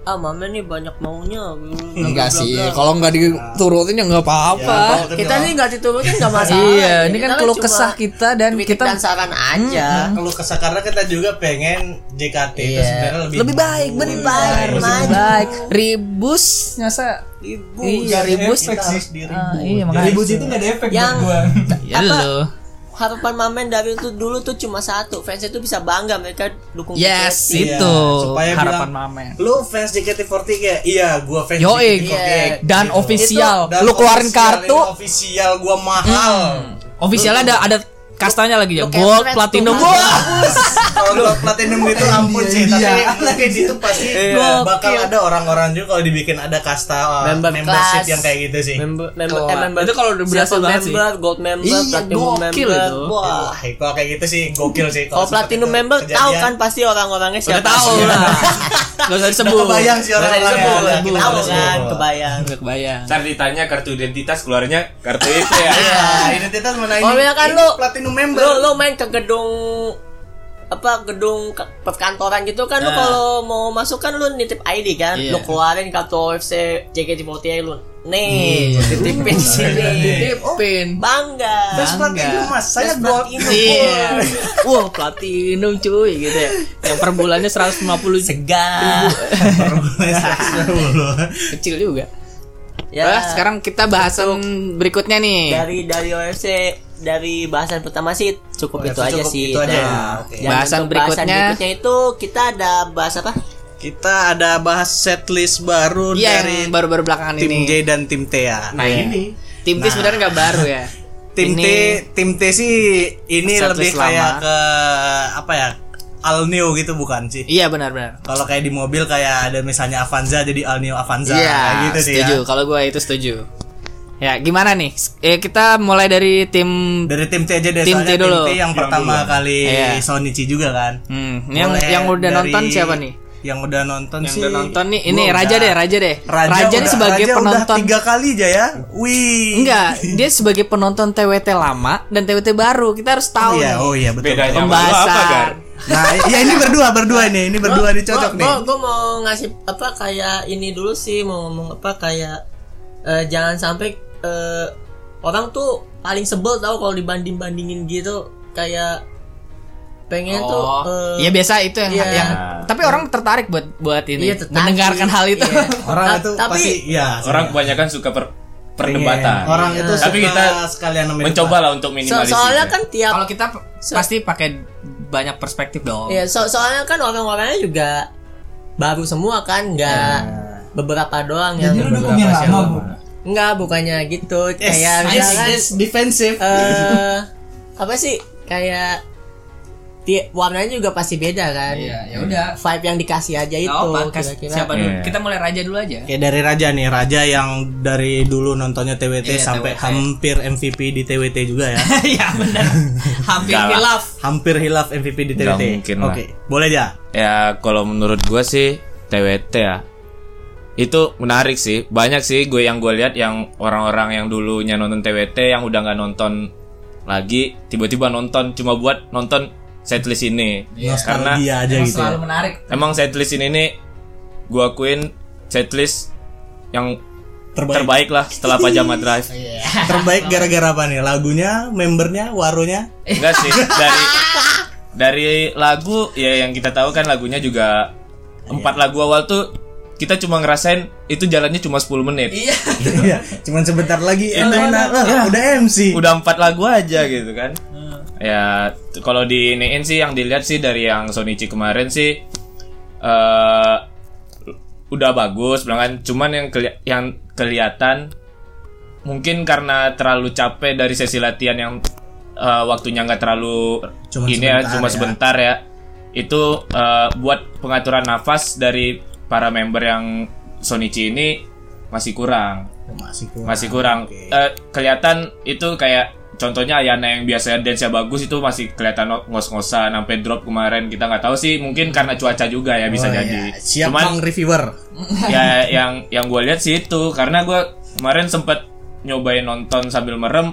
ah mama nih banyak maunya [LAUGHS] enggak sih kalau nggak diturutin ya nggak apa-apa. Kita sih nggak diturutin nggak masalah. [LAUGHS] Iya ini Kita kan keluh kesah kita dan kita dan saran aja. Kalau kesah karena kita juga pengen JKT itu Iya. sebenarnya lebih lebih baik Lebih baik, lebih baik. Ribus nyasa ibu iya ribus. kita harus diri Ah, iya makanya. ribut itu nggak ada efek Yang- buat gua. Ya lo harapan mamen dari itu dulu tuh cuma satu. Fans itu bisa bangga mereka dukung yes JKT. Itu. Supaya harapan bilang, mamen. Lu fans JKT48 ya iya gua fans Yoi, JKT48 iya. dan Gitu. official Dan lu keluarin official, kartu. official gua mahal. Officialnya ada ada kastanya lagi ya. [LAUGHS] Gold platinum. Wah! Kalau gua platinum itu ampun sih tapi mungkin itu pasti Gokil. bakal ada orang-orang juga kalau dibikin ada kasta uh, Member membership yang kayak gitu sih. Member member eh, itu kalau udah berhasil banget sih. member gold member Iya, platinum gokil member. itu. wah kalau kayak gitu sih gokil sih. kalau platinum member tahu kan pasti orang-orangnya siapa tahu lah. [LAUGHS] Nggak usah disebut. kebayang sih orang-orang tahu kan kebayang. Nggak kebayang. Ntar ditanya kartu identitas keluarnya kartu itu ya. Iya, identitas mana ini? Oh, iya kan lu platinum member. lu lu main ke gedung apa gedung perkantoran gitu kan Nah. kalau mau masuk kan lu nitip ID kan Iya. lu keluarin kartu OFC JKT48 lu nih titipin di sini ditipin bangga Fans platinum mas, saya platinum. Iya. [LAUGHS] Wah, platinum cuy gitu ya. Yang per bulannya 150 segar kecil juga. ya Nah, sekarang kita bahasan berikutnya nih. dari dari OFC dari bahasan pertama sih cukup Oh, itu itu aja cukup, sih. itu aja ya, oke. dan Bahasan berikutnya- berikutnya itu kita ada bahas apa? Kita ada bahas setlist baru Iya dari baru-baru belakangan tim ini. J dan tim T ya. Nah, ini Tim T sebenarnya nggak baru ya. [LAUGHS] tim T Ini- tim T sih ini lebih kayak lama. ke apa ya? All new gitu bukan sih? Iya benar-benar. Kalau kayak di mobil kayak ada misalnya Avanza jadi All New Avanza Iya, gitu sih setuju. ya. Kalau gue itu setuju. Ya, gimana nih? Eh, kita mulai dari tim Dari tim T aja deh Tim soalnya T dulu. Tim T yang pertama kali Iya. Sonichi juga kan. Hmm, yang Boleh yang udah dari- nonton siapa nih? Yang udah nonton Yang sih. udah nonton nih, ini gua Raja udah. deh, Raja deh. Raja, Raja, udah- sebagai Raja penonton. udah tiga kali aja ya. Wih. Enggak, dia sebagai penonton TWT lama dan TWT baru. Kita harus Oh tahu iya, nih. oh iya betul. Bedanya Pembahasan. apa, Gar? Nah, ya ini berdua berdua nih, ini berdua nih cocok nih. Gue mau ngasih apa kayak ini dulu sih mau ngomong apa kayak eh, jangan sampai eh, orang tuh paling sebel tau kalau dibanding bandingin gitu kayak pengen tuh Oh, eh, ya biasa itu yang, iya. yang tapi orang tertarik buat buat ini Iya, tertarik. mendengarkan hal itu. Iya. [LAUGHS] Orang itu tapi- pasti ya. Orang kebanyakan suka per- perdebatan. Orang itu Tapi suka kita sekalian Mencoba lah untuk so- minimalisir. soalnya ya. kan tiap Kalau kita p- pasti pakai banyak perspektif dong. ya so- soalnya kan orang-orangnya juga baru semua kan nggak beberapa doang yang dukung yang lama, Bu. Enggak, bukannya gitu. Yes, kayak yes, misalkan yes, defensif. eh apa sih? Kayak ti- warnanya juga pasti beda kan. Iya, ya udah. Vibe yang dikasih aja itu apa? Kas- kira-kira. Siapa dulu? Iya. Kita mulai Raja dulu aja. Kayak dari Raja nih, Raja yang dari dulu nontonnya TWT Iya, sampai TWT. hampir MVP di TWT juga ya. [LAUGHS] Iya benar. Hampir lah. hilaf. hampir hilaf MVP di TWT. mungkin Oke, lah. boleh ya. Ya kalau menurut gue sih TWT ya itu menarik sih banyak sih gue yang gue lihat yang orang-orang yang dulunya nonton TWT yang udah nggak nonton lagi tiba-tiba nonton cuma buat nonton setlist ini karena Nostalgia aja Emang gitu. selalu Ya. menarik. emang setlist ini nih gue akuin setlist yang Terbaik. terbaik lah setelah Pajama [LAUGHS] Drive Terbaik gara-gara apa nih? Lagunya, membernya, warunya? enggak sih [LAUGHS] dari dari lagu ya yang kita tahu kan lagunya juga empat lagu awal tuh kita cuma ngerasain itu jalannya cuma 10 menit. Iya. [LAUGHS] Iya, cuman sebentar lagi enak-enak. lah, udah MC. udah empat lagu aja gitu kan. Ya t- kalau di iniin sih yang dilihat sih dari yang Sonichi kemarin sih eh udah bagus bilangan cuman yang keli- yang kelihatan mungkin karena terlalu capek dari sesi latihan yang eh, waktunya nggak terlalu Cuma ini ya sebentar cuma ya. sebentar ya. Itu eh, buat pengaturan nafas dari para member yang Sonichi ini masih kurang Masih kurang. masih kurang Oke. Eh, kelihatan itu kayak contohnya Ayana yang biasanya dance bagus itu masih kelihatan ngos-ngosan sampai drop kemarin kita nggak tahu sih mungkin karena cuaca juga ya bisa Oh, jadi iya. Siap cuman Bang reviewer. [LAUGHS] ya yang yang gue lihat sih itu karena gue kemarin sempet nyobain nonton sambil merem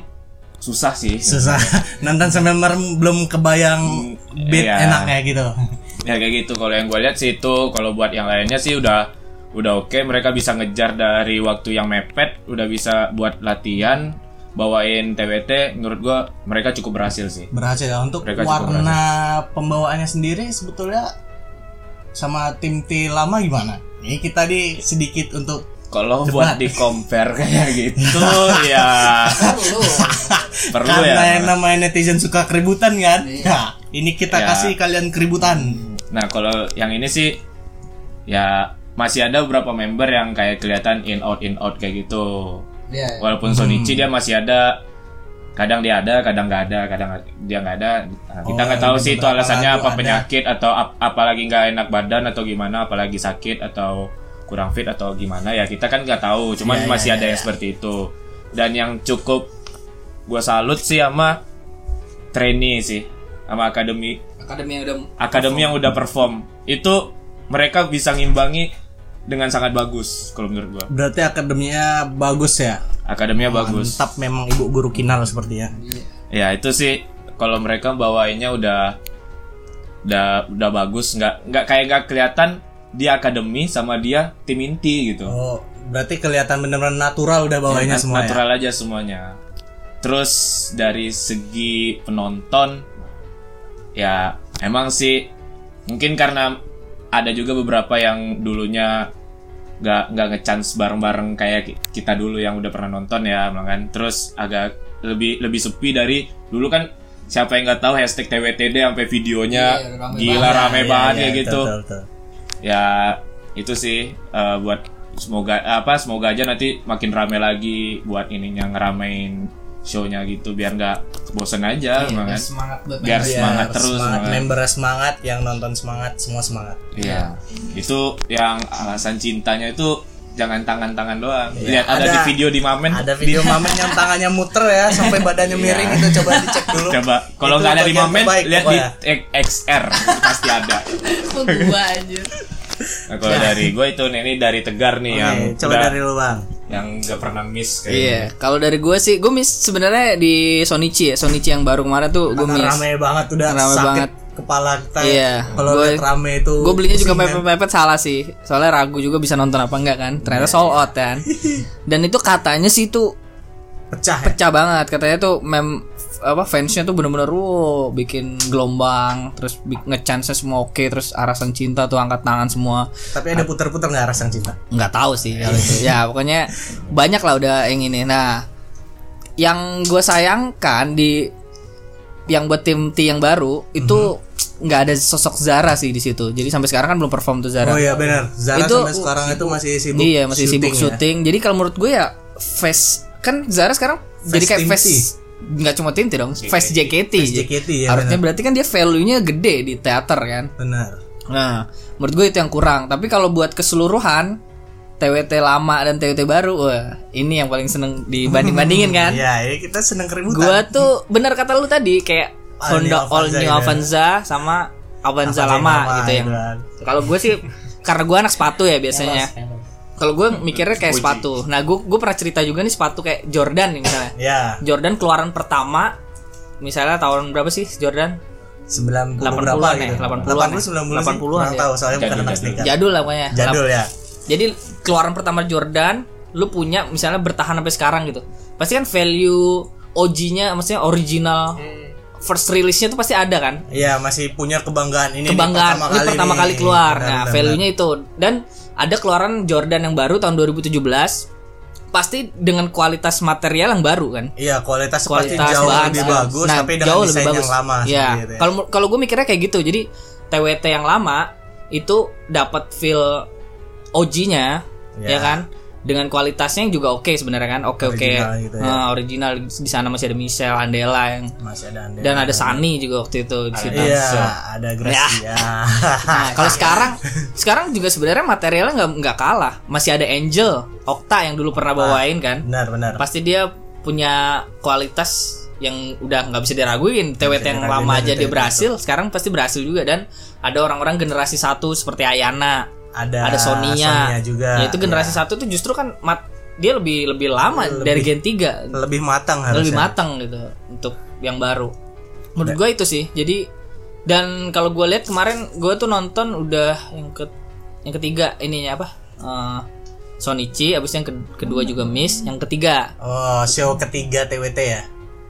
susah sih Susah. [LAUGHS] Nonton sambil merem belum kebayang beat iya. enaknya gitu. Ya kayak gitu. Kalau yang gue lihat sih itu kalau buat yang lainnya sih udah udah oke. Mereka bisa ngejar dari waktu yang mepet udah bisa buat latihan bawain TWT menurut gue mereka cukup berhasil sih. Berhasil ya. Untuk Mereka warna pembawaannya sendiri sebetulnya sama tim T lama gimana? Ini kita di sedikit untuk kalau buat di compare kayak [LAUGHS] gitu ya. Perlu. perlu karena ya. yang namanya netizen suka keributan kan. Nah, ini kita Ya. kasih kalian keributan. nah kalau yang ini sih ya masih ada beberapa member yang kayak kelihatan in out in out kayak gitu Iya. walaupun Sonichi dia masih ada kadang dia ada kadang nggak ada kadang dia nggak ada Nah, kita Oh, nggak tahu ada sih itu alasannya apa ada. penyakit atau ap- apalagi nggak enak badan atau gimana apalagi sakit atau kurang fit atau gimana ya kita kan nggak tahu cuman Iya, iya, masih ada iya, yang seperti itu dan yang cukup gua salut sih sama trainee sih sama akademi. Akademi yang udah akademi yang udah perform. Itu mereka bisa ngimbangi dengan sangat bagus kalau menurut gua. Berarti akademinya bagus ya. akademinya bagus. Mantap memang ibu guru kinal seperti ya. ya itu sih kalau mereka bawainnya udah udah udah bagus. Nggak nggak kayak nggak kelihatan dia akademi sama dia tim inti gitu. Oh, berarti kelihatan bener-bener natural udah bawahnya Nat- semua ya. natural aja semuanya. Terus dari segi penonton ya emang sih mungkin karena ada juga beberapa yang dulunya nggak nggak ngechance bareng-bareng kayak ki- kita dulu yang udah pernah nonton ya kan terus agak lebih lebih sepi dari dulu kan siapa yang nggak tahu hashtag TWTD sampai videonya Iya, rame gila banget. rame banget kayak betul, gitu betul, betul. ya itu sih eh, buat semoga apa semoga aja nanti makin rame lagi buat ininya ngeramein shownya gitu biar nggak bosen aja Iya, kan. semangat buat Biar main. semangat terus, semangat semangat. member semangat yang nonton semangat semua semangat Iya. Itu yang alasan cintanya itu jangan tangan-tangan doang. Iya, Lihat ada, ada- di video di Mamen. ada video [LAUGHS] mamen yang tangannya muter ya sampai badannya miring itu coba dicek [LAUGHS] dulu Coba kalau nggak ada di Mamen, lihat di XR pasti ada. [LAUGHS] Gua anjir. Nah, kalau dari gue itu nih ini dari Tegar nih Oke, yang coba udah- dari lu bang yang nggak pernah miss kayak Iya, kalau dari gue sih, gue miss sebenarnya di Sonichi ya, Sonichi yang baru kemarin tuh gue miss. rame banget udah Rame sakit banget. kepala kita Iya, kalau gua- lihat rame itu Gue belinya juga pusing, kan? mepet-mepet salah sih, soalnya ragu juga bisa nonton apa enggak kan. Ternyata sold out kan. [LAUGHS] Dan itu katanya sih tuh pecah ya pecah banget, katanya tuh mem apa fansnya tuh bener-bener wow bikin gelombang terus ngechance semua oke terus arasan cinta tuh angkat tangan semua. Tapi ada puter-puter nggak rasa cinta? Nggak tahu sih kalau itu. Ya pokoknya banyak lah udah yang ini. Nah yang gue sayangkan di yang buat tim T yang baru itu nggak ada sosok Zara sih di situ. Jadi sampai sekarang kan belum perform tuh Zara. Oh iya benar. Zara Itu- sampai sekarang itu masih sibuk iya masih sibuk ya. syuting jadi kalau menurut gue ya face kan Zara sekarang jadi kayak face. Nggak cuma tim T dong face JKT, Face JKT, ya, harusnya berarti kan dia value-nya gede di teater kan benar Nah, menurut gue itu yang kurang. Tapi kalau buat keseluruhan TWT lama dan TWT baru, wah ini yang paling seneng dibanding-bandingin kan. [LAUGHS] Iya, ya kita seneng keributan. Gua tuh bener kata lu tadi kayak All New Honda All Avanza New gitu ya. Avanza sama Avanza Avanza lama lama, gitu yang. gitu kan. Kalau gue sih karena gue anak sepatu ya biasanya. Kalau gue mikirnya kayak sepatu. Nah, gue gue pernah cerita juga nih sepatu kayak Jordan nih misalnya. Ya, Jordan keluaran pertama misalnya tahun berapa sih Jordan? 90 80-an berapa ya, gitu. 80-an 80 90 ya. sih. 80-an Kurang ya. tahu soalnya bukan Jadul, anak jadul. sneaker. Jadul lah pokoknya. Jadul ya. Jadi keluaran pertama Jordan, lu punya misalnya bertahan sampai sekarang gitu. Pasti kan value OG-nya, maksudnya original first release-nya tuh pasti ada kan? Iya, masih punya kebanggaan ini Kebanggaan ini pertama kali nih. keluar. Benar, nah, value-nya itu dan ada keluaran Jordan yang baru tahun 2017 pasti dengan kualitas material yang baru kan? Iya, kualitas, kualitas pasti jauh bahan lebih bagus nah, tapi dengan jauh lebih bagus. yang lama ya seperti itu ya. kalau kalau gue mikirnya kayak gitu jadi TWT yang lama itu dapat feel OG-nya Ya. ya kan dengan kualitasnya yang juga oke sebenarnya kan oke oke Original gitu ya. Eh, original di sana masih ada Michelle Andela yang Masih ada Ande. dan ada Sani juga waktu itu di situ Iya, So, ada Gracia. [LAUGHS] Nah, kalau sekarang sekarang juga sebenarnya materialnya nggak nggak kalah. Masih ada Angel, Okta yang dulu pernah bawain kan. benar, benar. Pasti dia punya kualitas yang udah nggak bisa diraguin. TWT yang lama aja dia berhasil, sekarang pasti berhasil juga dan ada orang-orang generasi satu seperti Ayana, Ada, ada Sonia. Juga. Ya, itu generasi satu tuh justru kan mat, dia lebih lebih lama dari Gen 3 lebih matang harusnya. lebih matang gitu untuk yang baru. Menurut gue itu sih. Jadi dan kalau gue lihat kemarin gue tuh nonton udah yang ke yang ketiga ininya apa? Eh, Sonichi abis yang ke- kedua juga Miss yang ketiga. Oh, show ketiga TWT ya.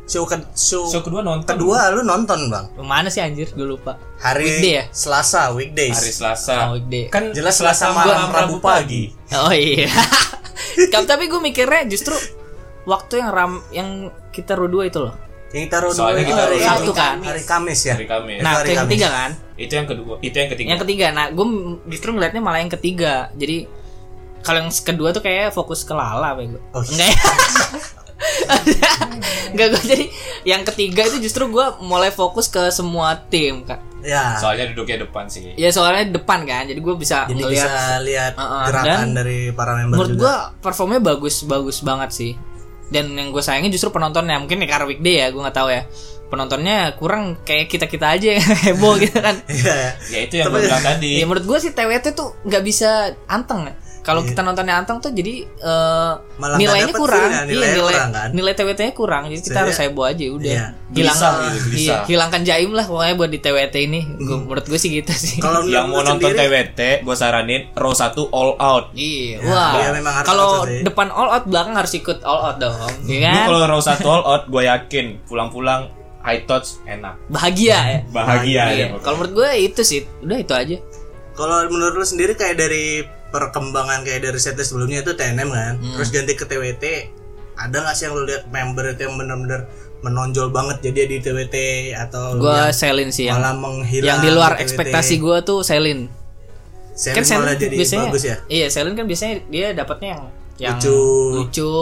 Show ke show, Show kedua nonton kedua lu nonton, Bang. mana sih anjir gue lupa Hari Weekday ya? Selasa, weekdays. hari Selasa. Oh, weekday. Kan Jelas Selasa malam Rabu pagi. oh iya [LAUGHS] tapi gue mikirnya justru waktu yang ram yang kita berdua itu loh Yang kita taruh Soalnya kita hari Sabtu kan? Hari Kamis ya. Hari Kamis. nah hari yang Kamis. ketiga kan Itu yang kedua, itu yang ketiga. Yang ketiga, nah gue justru ngeliatnya malah yang ketiga. Jadi kalau yang kedua tuh kayak fokus ke Lala, bego. Oh. Enggak [LAUGHS] ya? [LAUGHS] Enggak gue jadi yang ketiga itu justru gue mulai fokus ke semua tim kak. Ya. Soalnya duduknya depan sih. Ya soalnya depan kan, jadi gue bisa Jadi ngeliat. bisa lihat Uh-uh, gerakan dan dari para member Menurut juga. gue performnya bagus bagus banget sih. Dan yang gue sayangin justru penontonnya mungkin ya karena weekday ya gue nggak tahu ya. Penontonnya kurang kayak kita kita aja yang [LAUGHS] heboh gitu kan. Iya. ya. Ya itu yang gue bilang tadi. Ya menurut gue sih TWT tuh nggak bisa anteng. Kalau kita nontonnya anteng tuh jadi eh, Iya. Malah nggak nilainya kurang. feel-nya, Iya, nilainya nilai kurang, kan? nilai TWT-nya kurang. Jadi kita Jadi, harus heboh aja udah. iya. Hilang Gelisah gitu, iya, hilangkan jaim lah pokoknya buat di TWT ini. Gua, menurut gue sih gitu sih. Kalau yang mau nonton sendiri, TWT, gue saranin row 1 all out. Iya, Ya, wah. iya, memang harus Kalau depan all out, belakang harus ikut all out dong. Iya kan? kalau row 1 all out, gue yakin pulang-pulang high touch enak. Bahagia ya. Bahagia Iya. ya. Kalau menurut gue itu sih, udah itu aja. Kalau menurut lu sendiri kayak dari perkembangan kayak dari set sebelumnya itu TNM kan, Hmm. terus ganti ke TWT, ada nggak sih yang lu lihat member itu yang bener-bener menonjol banget jadi di TWT atau yang Selin sih yang malah menghilang yang di luar TWT? ekspektasi gue tuh Selin Selin kan Selin malah jadi biasanya bagus ya iya Selin kan biasanya dia dapatnya yang yang Lucu. lucu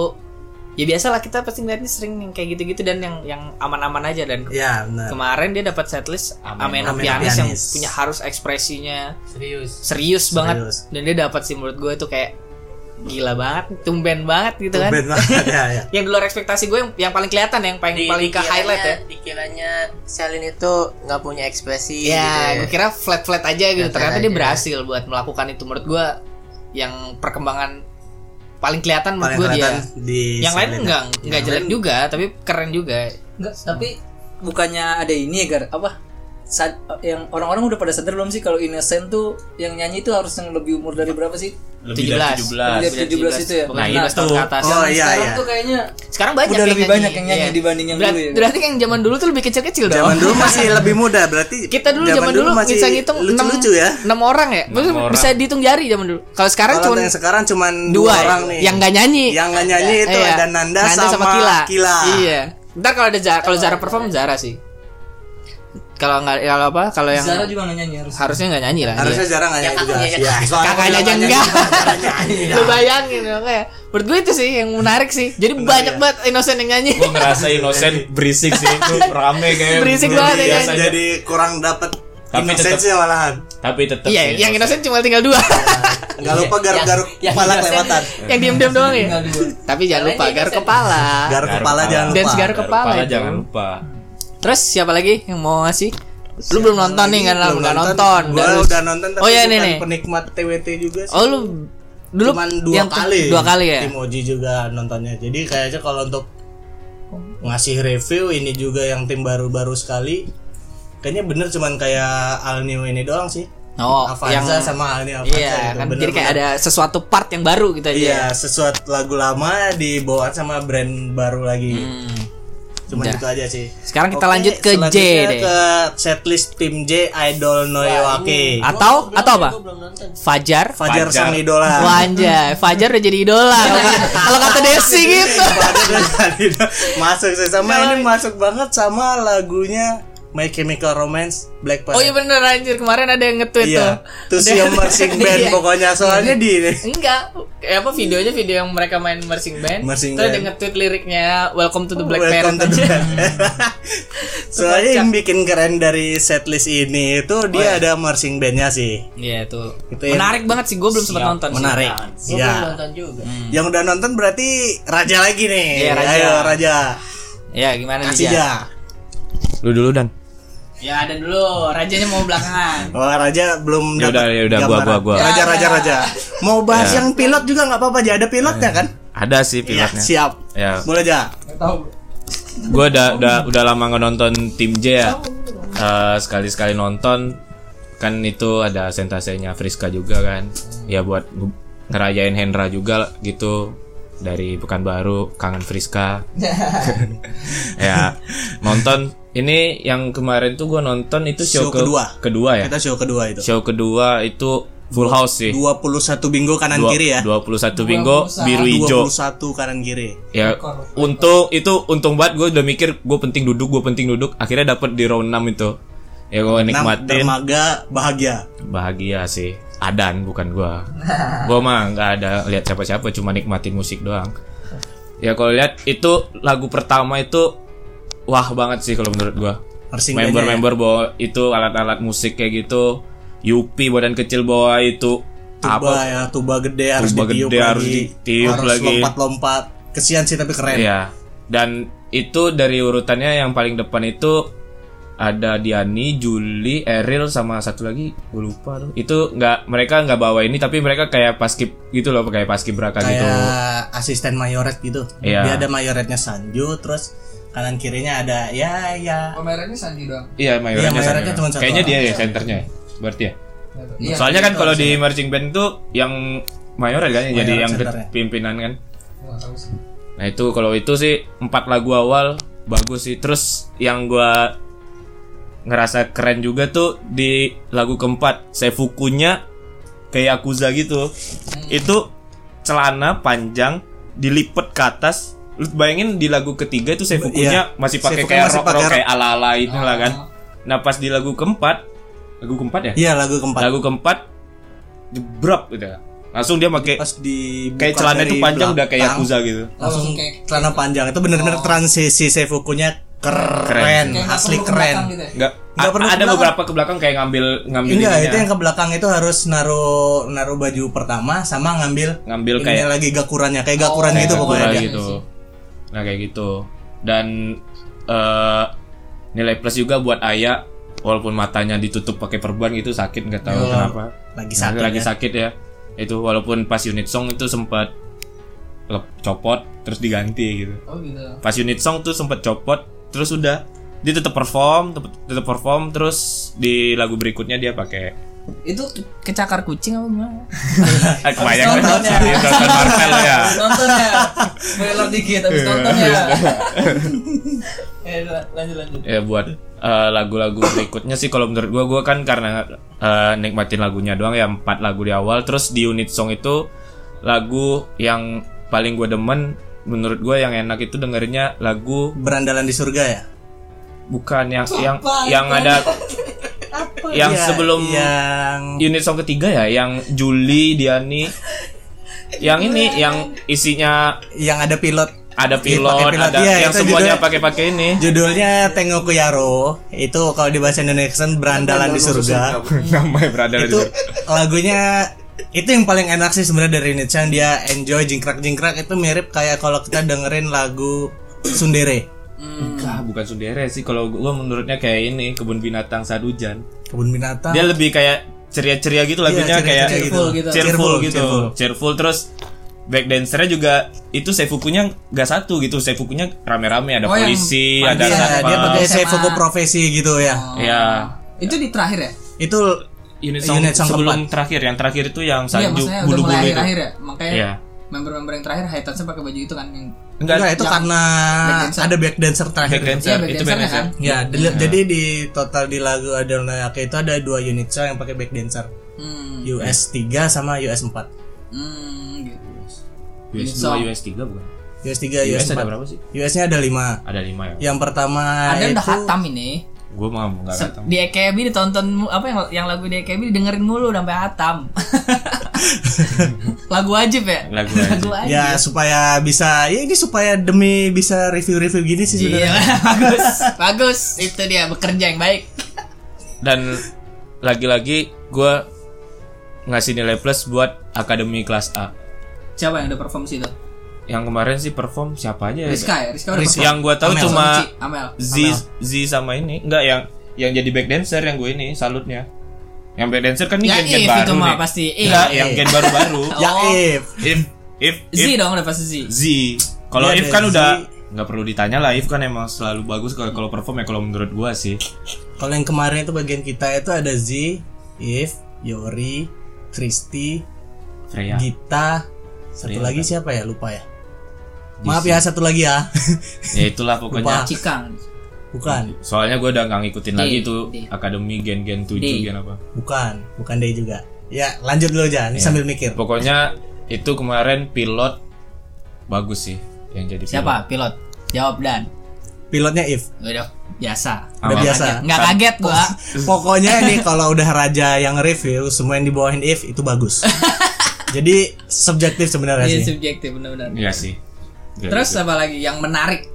ya biasa lah kita pasti ngeliatnya sering yang kayak gitu-gitu dan yang yang aman-aman aja dan ya kemarin dia dapat setlist Ameno Ameno Pianis yang punya harus ekspresinya serius. serius banget. Serius. dan dia dapat sih menurut gue itu kayak gila banget tumben banget gitu kan. Band banget ya, ya. [LAUGHS] yang di luar ekspektasi gue yang, yang paling kelihatan yang paling Di- paling ke highlight ya. dikiranya Selin itu nggak punya ekspresi ya gitu gue kira flat flat aja gitu. Flat-flat ternyata dia aja. berhasil buat melakukan itu. Menurut gue yang perkembangan paling kelihatan menurut paling gue dia kelihatan di yang lain enggak enggak jelek juga tapi keren juga Enggak, tapi bukannya ada ini ya Gar? Apa? Sad- yang orang-orang udah pada sadar belum sih kalau Innocent tuh yang nyanyi itu harus yang lebih umur dari berapa sih? Lebih dari 17 17 itu ya? Nah, 17 tahun itu. ke atas Oh, iya, sekarang iya. tuh kayaknya sekarang banyak udah yang lebih nyanyi. banyak yang nyanyi Iya. dibanding yang Berat- dulu ya. berarti yang zaman dulu tuh lebih kecil-kecil dong zaman dulu masih lebih muda berarti kita dulu zaman, dulu masih bisa ngitung lucu-lucu ya 6 orang ya Maksudnya orang. bisa dihitung jari zaman dulu kalau sekarang cuma yang sekarang cuman dua dua ya, orang nih yang nggak nyanyi yang nggak nyanyi itu Iya. ada Nanda, sama, Kila. Kila. iya ntar kalau ada Zara, kalau Zara perform Zara sih kalau nggak kalau apa kalau yang Zara juga nggak nyanyi harus. harusnya nggak nyanyi lah. Harusnya dia. jarang nggak nyanyi juga. kakaknya ya, soalnya kakaknya aja enggak. nyanyi, lu ya. bayangin kayak menurut gue itu sih yang menarik sih. Jadi banyak ya. banget innocent yang nyanyi. Gue ngerasa innocent berisik sih itu rame kayak [LAUGHS] Berisik banget ya, kan? jadi kurang dapat Tapi inosensinya malahan. tapi tetap iya yang innocent cuma tinggal dua. [LAUGHS] Nggak lupa garuk-garuk kepala kelewatan. [LAUGHS] Yang diem-diem doang ya? Tapi jangan lupa garuk kepala. Garuk Garuk kepala. jangan lupa. Dance garuk kepala jangan lupa terus siapa lagi yang mau ngasih? Lu belum nonton nih kan Belum nggak nonton. gua udah nonton tapi oh ya ini bukan nih. penikmat TWT juga sih. Oh lu dulu cuman dua yang kali. dua kali ya? Tim Oji juga nontonnya. Jadi kayaknya kalau untuk ngasih review ini juga yang tim baru-baru sekali. Kayaknya bener cuman kayak Al New ini doang sih. Oh Avanza yang sama Al New Avanza iya gitu. kan jadi kayak ada sesuatu part yang baru gitu aja. Iya sesuatu lagu lama dibawa sama brand baru lagi. Hmm. Cuman Udah. itu aja sih. Sekarang kita Oke, lanjut ke J deh. ke setlist tim J Idol Noyoake atau atau apa? Fajar. Fajar Fajar. sang idola. Wanja Fajar udah jadi idola. [LAUGHS] Kalau kata Desi gitu. masuk sih sama ini masuk banget sama lagunya My Chemical Romance Black oh iya bener anjir kemarin ada yang nge-tweet Iya, tuh tuh si yang marching [LAUGHS] band Iya. pokoknya soalnya di Enggak, kayak apa videonya video yang mereka main marching band. Marching terus ada band. nge-tweet liriknya Welcome to the Black Welcome to the. [LAUGHS] Soalnya yang bikin keren dari setlist ini itu Oh, dia ada marching bandnya sih. Iya itu. Itu yang- Menarik banget sih, gue belum sempat nonton sih. Menarik. Gua belum Ya. nonton juga Yang udah nonton berarti Raja lagi nih. Iya, Raja. Ayo Raja. Ya gimana nih Kasih Ja? ya. lu dulu dan Ya ada dulu, rajanya mau belakangan. Wah [LAUGHS] Raja belum Ya dapat udah, ya udah, gua, gua, gua. Raja Ya, Raja ya. Raja. Mau bahas Ya. yang pilot juga nggak apa-apa aja ada pilotnya kan? ada sih Iya pilotnya siap. ya Boleh aja. gue udah udah udah lama nggak nonton tim J ya sekali sekali nonton kan itu ada sentasenya Friska juga kan ya buat nge- ngerayain Hendra juga gitu dari Pekanbaru kangen Friska [LAUGHS] ya nonton ini yang kemarin tuh gue nonton itu show, Show ke- kedua. kedua ya Kita show kedua itu. show kedua itu full house sih 21 bingo kanan Dua- kiri ya. 21 bingo biru hijau 21 kanan kiri. ya untung itu untung banget gue udah mikir gue penting duduk gue penting duduk akhirnya dapet di round 6 itu ya gue 6 nikmatin dermaga bahagia. bahagia sih Adan bukan gue gue mah nggak ada lihat siapa-siapa cuma nikmatin musik doang ya kalau lihat itu lagu pertama itu wah banget sih kalau menurut bandnya member-member bawa itu alat-alat musik kayak gitu Yupi badan kecil bawa itu tuba apa ya, tuba gede harus Tuba ditiup gede lagi. harus ditiup harus lagi. lompat-lompat. Kesian sih tapi keren. Iya. Dan itu dari urutannya yang paling depan itu ada Diani, Juli, Eril sama satu lagi gue lupa tuh. Itu nggak mereka nggak bawa ini tapi mereka kayak paskib gitu loh kayak paskib braka Kayak gitu. asisten mayoret gitu. Iya. Dia ada mayoretnya Sanju terus kanan kirinya ada ya ya Pamerannya Sanji doang. Iya mayoretnya, Iya, sama. cuma satu Kayaknya dia ya senternya. ya, Berarti ya. Iya. Soalnya kan kalau di marching band tuh yang mayoret kan yang jadi yang pimpinan kan. Nggak tahu sih. Nah itu kalau itu sih empat lagu awal bagus sih. Terus yang gua ngerasa keren juga tuh di lagu keempat Seifukunya kayak Yakuza gitu. Itu celana panjang dilipet ke atas lu bayangin di lagu ketiga itu Seifukunya Iya. masih pakai kayak masih rock rock kayak ala ala itu lah kan nah pas di lagu keempat lagu keempat ya Iya lagu keempat. lagu keempat jebrok gitu ya langsung dia pakai Pas di kayak celana itu panjang udah kayak Yakuza gitu Langsung kayak celana panjang itu bener-bener transisi Seifukunya keren, Keren. kayak asli keren. gitu ya? nggak perlu ada belakang. beberapa ke belakang kayak ngambil ngambil Enggak, ininya. itu yang ke belakang itu harus naruh naruh baju pertama sama ngambil ngambil kayak lagi gakurannya kayak gakuran kayak gitu sakura pokoknya dia. gitu nah kayak gitu. Dan eh nilai plus juga buat ayah walaupun matanya ditutup pakai perban gitu sakit nggak tahu Yo, kenapa. lagi sakit lagi ya. sakit ya. Itu walaupun pas unit song itu sempat lep- copot terus diganti gitu. Oh gitu. Pas unit song tuh sempat copot terus udah dia tetap perform tetap perform terus di lagu berikutnya dia pakai itu kecakar kucing apa gimana? [LAUGHS] Kebayang nonton kan? ya. Nonton Marvel ya. Nonton ya. Spoiler dikit habis nonton ya. [LAUGHS] Eh lanjut lanjut. Ya buat eh, lagu-lagu berikutnya sih kalau menurut gua gua kan karena eh, nikmatin lagunya doang ya empat lagu di awal. Terus di unit song itu lagu yang paling gua demen menurut gua yang enak itu dengerinnya lagu Berandalan di surga ya. bukan yang yang yang ada [LAUGHS] yang Iya, sebelum yang unit song ketiga ya yang Juli Diani. Yang ini yang isinya yang ada pilot. Ada Iya, pilot, pilot. ada Iya, yang semuanya judulnya- pakai pakai ini. judulnya Tengoku Yaro itu kalau di bahasa Indonesia Berandalan di surga. namanya berada di itu lagunya itu yang paling enak sih sebenarnya dari Nichan dia enjoy jingkrak jingkrak itu mirip kayak kalau kita dengerin lagu Sundere Enggak, bukan Sundere sih. Kalau gua menurutnya kayak ini kebun binatang saat hujan. kebun binatang Dia lebih kayak ceria-ceria gitu lagunya Iya, ceria-ceria kayak Cheerful gitu. cheerful, Cheerful, gitu. cheerful. Cheerful. terus back dancernya juga itu seifukunya nggak satu gitu. Seifukunya rame-rame ada Oh, yang polisi, pagi ada Iya, satpam. dia pakai. Seifuku profesi gitu ya Ya, itu di terakhir ya itu unit song, Unit song sebelum terakhir yang terakhir itu yang iya Sanju mulai bulu-bulu akhir itu. akhir ya makanya Iya. member-member yang terakhir Haitansnya pakai baju itu kan yang Enggak, enggak itu yang karena back ada back dancer terakhir back dancer, Iya, back itu back dancer. kan? ya di- jadi di total di lagu Adonayake itu ada dua unit song yang pakai back dancer hmm, US 3 sama US 4 hmm gitu US song. 2, US 3 bukan? US 3 US, US ada 4 berapa sih? US nya ada 5 Ada 5 ya. yang pertama ada itu udah hatam ini Gua mah enggak Se- tahu. di EKB ditonton apa yang yang lagu di EKB didengerin mulu sampai hatam [LAUGHS] [LAUGHS] lagu wajib ya? Lagu wajib. lagu wajib. ya supaya bisa ya ini supaya demi bisa review-review gini sih Iya, sebenarnya. [LAUGHS] bagus. Bagus. Itu dia bekerja yang baik. Dan lagi-lagi gua ngasih nilai plus buat akademi kelas A. Siapa yang udah perform situ? Yang kemarin sih perform siapa aja ya? Rizka ya? Rizka udah Rizka. yang gua tahu Amel. cuma Amel. Z Z sama ini. Enggak yang yang jadi back dancer yang gue ini salutnya yang back dancer kan ini Ya, gen-gen If baru itu mah nih. pasti, If. enggak yang gen baru-baru [LAUGHS] ya Oh. if. If if Z if. dong udah pasti Z. Z. Kalau Iya, if kan Z. udah nggak perlu ditanya lah. If kan emang selalu bagus kalau kalau perform ya kalau menurut gua sih. Kalau yang kemarin itu bagian kita itu ada Z if Yori Kristi Freya. Gita. Satu Freya lagi kan? siapa ya? Lupa ya. Maaf ya satu lagi ya. Ya itulah pokoknya. Lupa. Cikang bukan. Soalnya gua udah nggak ngikutin D, lagi tuh D. akademi gen-gen 7 D. gen apa. Bukan bukan Day juga. Ya lanjut dulu aja ini sambil mikir. Pokoknya itu kemarin pilot bagus sih yang jadi pilot. siapa? pilot. Jawab dan. Pilotnya if. Udah biasa. Udah Aman. biasa. Nggak kaget gua. Pokoknya nih kalau udah raja yang review semua yang dibawain if itu bagus. [LAUGHS] Jadi subjektif sebenarnya Iya sih. subjektif benar-benar. Iya sih. Gak terus gitu. apa lagi yang menarik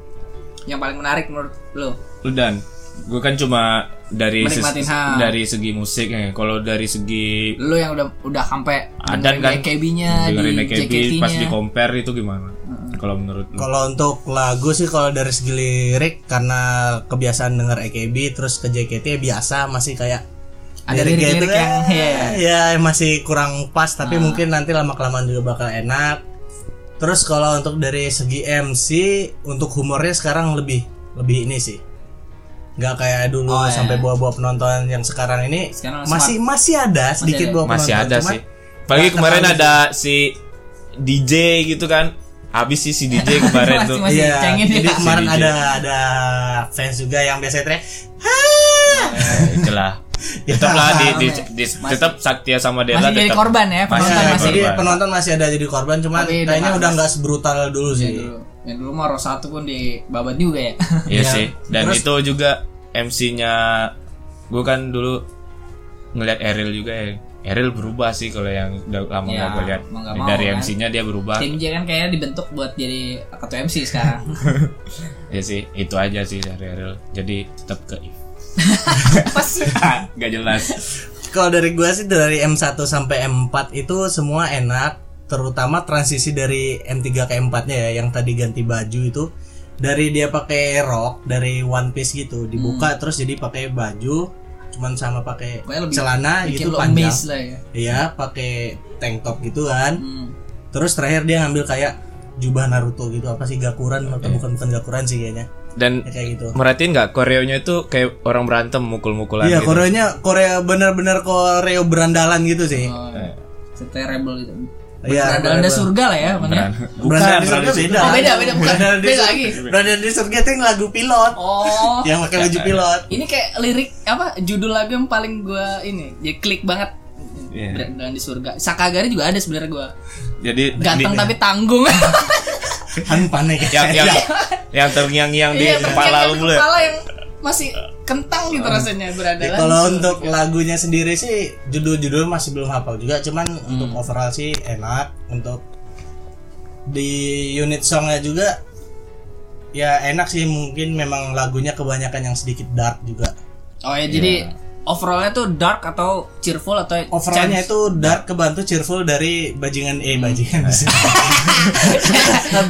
yang paling menarik menurut lo Lu dan gue kan cuma dari ha. dari segi musiknya. Kalau dari segi lo yang udah udah sampai Adan kan AKB-nya di AKB pas di compare itu gimana? Kalau menurut lu? Kalau untuk lagu sih kalau dari segi lirik karena kebiasaan denger AKB terus ke JKT ya biasa masih kayak Ada lirik-lirik itu, yang- iya. ya masih kurang pas tapi mungkin nanti lama kelamaan juga bakal enak. Terus kalau untuk dari segi MC untuk humornya sekarang lebih lebih ini sih. nggak kayak dulu Oh, iya. sampai bawa-bawa penonton yang sekarang ini Sekarang masih masih ada sedikit ada. bawa Masih penonton ada cuman sih. Apalagi nggak kemarin ada si DJ gitu kan. Habis sih si DJ [LAUGHS] kemarin tuh. Masih Iya, cengin jadi ya. kemarin Si ada ada fans juga yang biasanya teriak, Eh, itulah. Ya, Tetap lah di, di, Masih- di- tetap Saktia sama Della masih jadi tetap korban ya Masih penonton jadi masih jadi korban. penonton masih ada jadi korban cuman Tapi udah kayaknya nggak- udah nggak sebrutal dulu sih. dulu. Ya dulu mau Ros 1 pun dibabat juga ya. Iya Iya. sih. Dan Terus- itu juga MC-nya gue kan dulu ngeliat Eril juga ya. Eril berubah sih kalau yang udah lama Ya, gue lihat. Dari kan. MC-nya dia berubah. Tim J kan kayaknya dibentuk buat jadi ketua MC sekarang. [LAUGHS] Ya sih, itu aja sih dari Eril. Jadi tetap ke. Apa sih? Gak jelas. Kalau dari gua sih dari M1 sampai M4 itu semua enak, terutama transisi dari M3 ke M4-nya ya yang tadi ganti baju itu dari dia pakai rok dari one piece gitu dibuka terus jadi pakai baju cuman sama pakai celana gitu panjang lah ya. iya pakai tank top gitu kan Hmm. terus terakhir dia ngambil kayak jubah Naruto gitu apa sih gakuran atau Iya. bukan bukan gakuran sih kayaknya Dan ya, kayak gitu merhatiin nggak koreonya itu kayak orang berantem mukul-mukulan iya gitu. Koreanya Korea bener-bener Koreo berandalan gitu sih Oh, terrible gitu. Iya, bener-bener. surga lah ya, makanya. Beran- Beranda di Bukan, surga Beranda beda. Oh, beda, beda, bukan. Beranda di Beda lagi. Beranda di surga itu yang lagu pilot. Oh. Yang pakai baju pilot. Ini kayak lirik apa judul lagu yang paling gua ini jadi klik banget. Iya. Berada di surga. Sakagari juga ada sebenarnya gua. Jadi Ganteng di- tapi tanggung. [LAUGHS] Han panik. yang yang yang terngiang-ngiang di Iya, kepala lu mulai. Kepala yang masih kentang gitu rasanya berada Ya, kalau untuk lagunya sendiri sih judul-judul masih belum hafal juga, cuman untuk overall sih enak. Untuk di unit songnya juga ya enak sih mungkin memang lagunya kebanyakan yang sedikit dark juga. Oh ya, jadi overallnya tuh dark atau cheerful atau Overallnya itu dark kebantu cheerful dari bajingan eh bajingan [LAUGHS]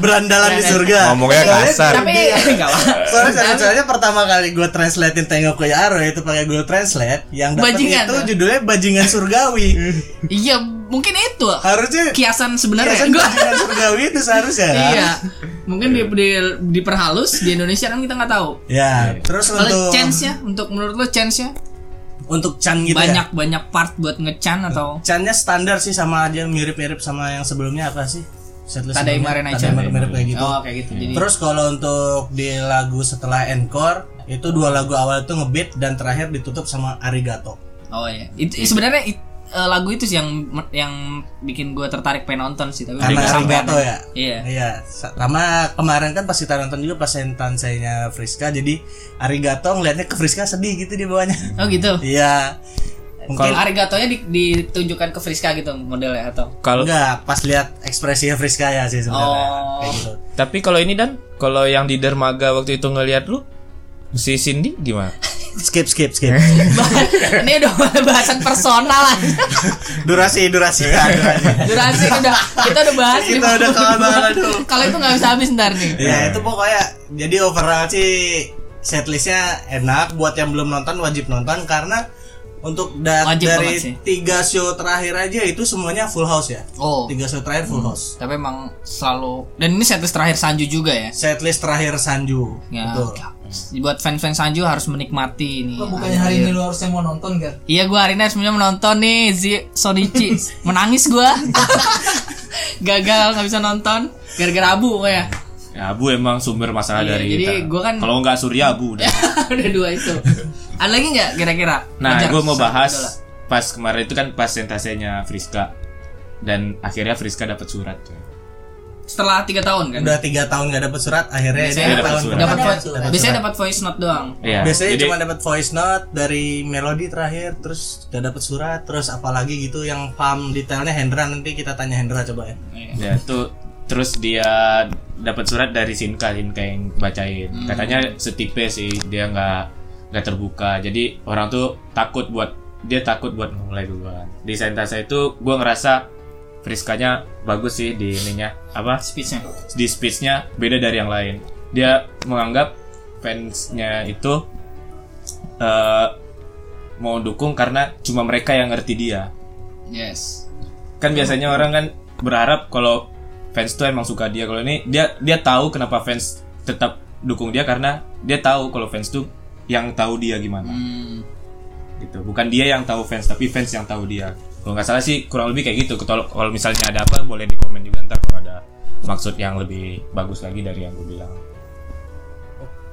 berandalan di surga. Ngomongnya kasar. tapi [LAUGHS] enggak lah. Soalnya, soalnya, soalnya pertama kali gue translatein tengok ke Yaro itu pakai Google Translate yang dapet Bajingan, itu tuh. judulnya bajingan surgawi. [LAUGHS] Iya, mungkin itu Harusnya kiasan sebenarnya. kiasan Gua- bajingan surgawi itu seharusnya. kan? iya. Mungkin di, di diperhalus di Indonesia kan kita nggak tahu. Ya, terus Kalau untuk chance-nya untuk menurut lo chance-nya untuk Chan gitu banyak ya. banyak part buat ngechan atau Channya standar sih sama aja mirip-mirip sama yang sebelumnya apa sih? Tadai sebelumnya. Marenai-chan. Tadai mirip kayak gitu. oh kayak gitu. Jadi Terus kalau untuk di lagu setelah encore itu dua lagu awal itu ngebeat dan terakhir ditutup sama arigato. oh iya. Itu sebenarnya it- eh, lagu itu sih yang yang bikin gue tertarik pengen nonton sih tapi Karena arigato ya. Iya. Iya, sa- sama kemarin kan pas kita nonton juga pas senseinya Friska jadi Arigato ngeliatnya ke Friska sedih gitu di bawahnya. Oh gitu. [LAUGHS] Iya. Mungkin Mungkin arigatonya di, ditunjukkan ke Friska gitu modelnya atau Kalau enggak pas lihat ekspresinya Friska ya sih sebenarnya Oh. kayak gitu. tapi kalau ini dan kalau yang di dermaga waktu itu ngelihat lu si Cindy gimana? [LAUGHS] Skip skip skip. [LAUGHS] ini udah bahasan personal lah. [LAUGHS] durasi durasi ya, durasi. Durasi udah kita udah bahas Kita nih. udah kelamaan aduh. Kalau itu nggak bisa habis ntar nih. Ya itu pokoknya jadi overall sih setlistnya enak buat yang belum nonton wajib nonton karena untuk da- Wajib dari banget tiga show terakhir aja itu semuanya full house ya. Oh. Tiga show terakhir full house. Tapi emang selalu dan ini setlist terakhir Sanju juga ya. Setlist terakhir Sanju. Ya. Betul. Buat fans-fans Sanju harus menikmati ini. bukannya hari ini lu harusnya mau nonton kan Iya gua hari ini sebenarnya menonton nih Zi Sonichi [LAUGHS] Menangis gua [LAUGHS] Gagal nggak bisa nonton Gara-gara abu pokoknya Ya Abu emang sumber masalah Iya, dari jadi kita. gua kan- kalau nggak Surya Abu udah. [LAUGHS] Udah dua itu Ada lagi nggak kira-kira? Nah, Ajar, gue mau bahas pas kemarin itu kan pas sentasenya Friska dan akhirnya Friska dapat surat. coy. Setelah tiga tahun kan? Udah tiga tahun nggak dapat surat, akhirnya Biasanya dia dapat tahun surat. Voice, dapat biasanya surat. dapat voice note doang. Iya. Biasanya jadi, cuma dapat voice note dari melodi terakhir, terus udah dapat surat, terus apalagi gitu yang paham detailnya Hendra nanti kita tanya Hendra coba ya. Iya. ya tuh terus dia dapat surat dari Sinka Sinka yang bacain. Hmm. Katanya setipe sih dia nggak nggak terbuka. Jadi orang tuh takut buat dia takut buat mulai duluan. Di Sentasa itu gue ngerasa Friskanya bagus sih di ininya apa Speechnya. di speechnya beda dari yang lain. Dia menganggap fansnya itu eh, mau dukung karena cuma mereka yang ngerti dia. Yes. Kan biasanya orang kan berharap kalau fans tuh emang suka dia. Kalau ini dia dia tahu kenapa fans tetap dukung dia karena dia tahu kalau fans tuh yang tahu dia gimana Hmm. gitu. Bukan dia yang tahu fans tapi fans yang tahu dia. Kalau nggak salah sih kurang lebih kayak gitu. Kalau kalau misalnya ada apa boleh di komen juga ntar kalau ada maksud yang lebih bagus lagi dari yang gue bilang.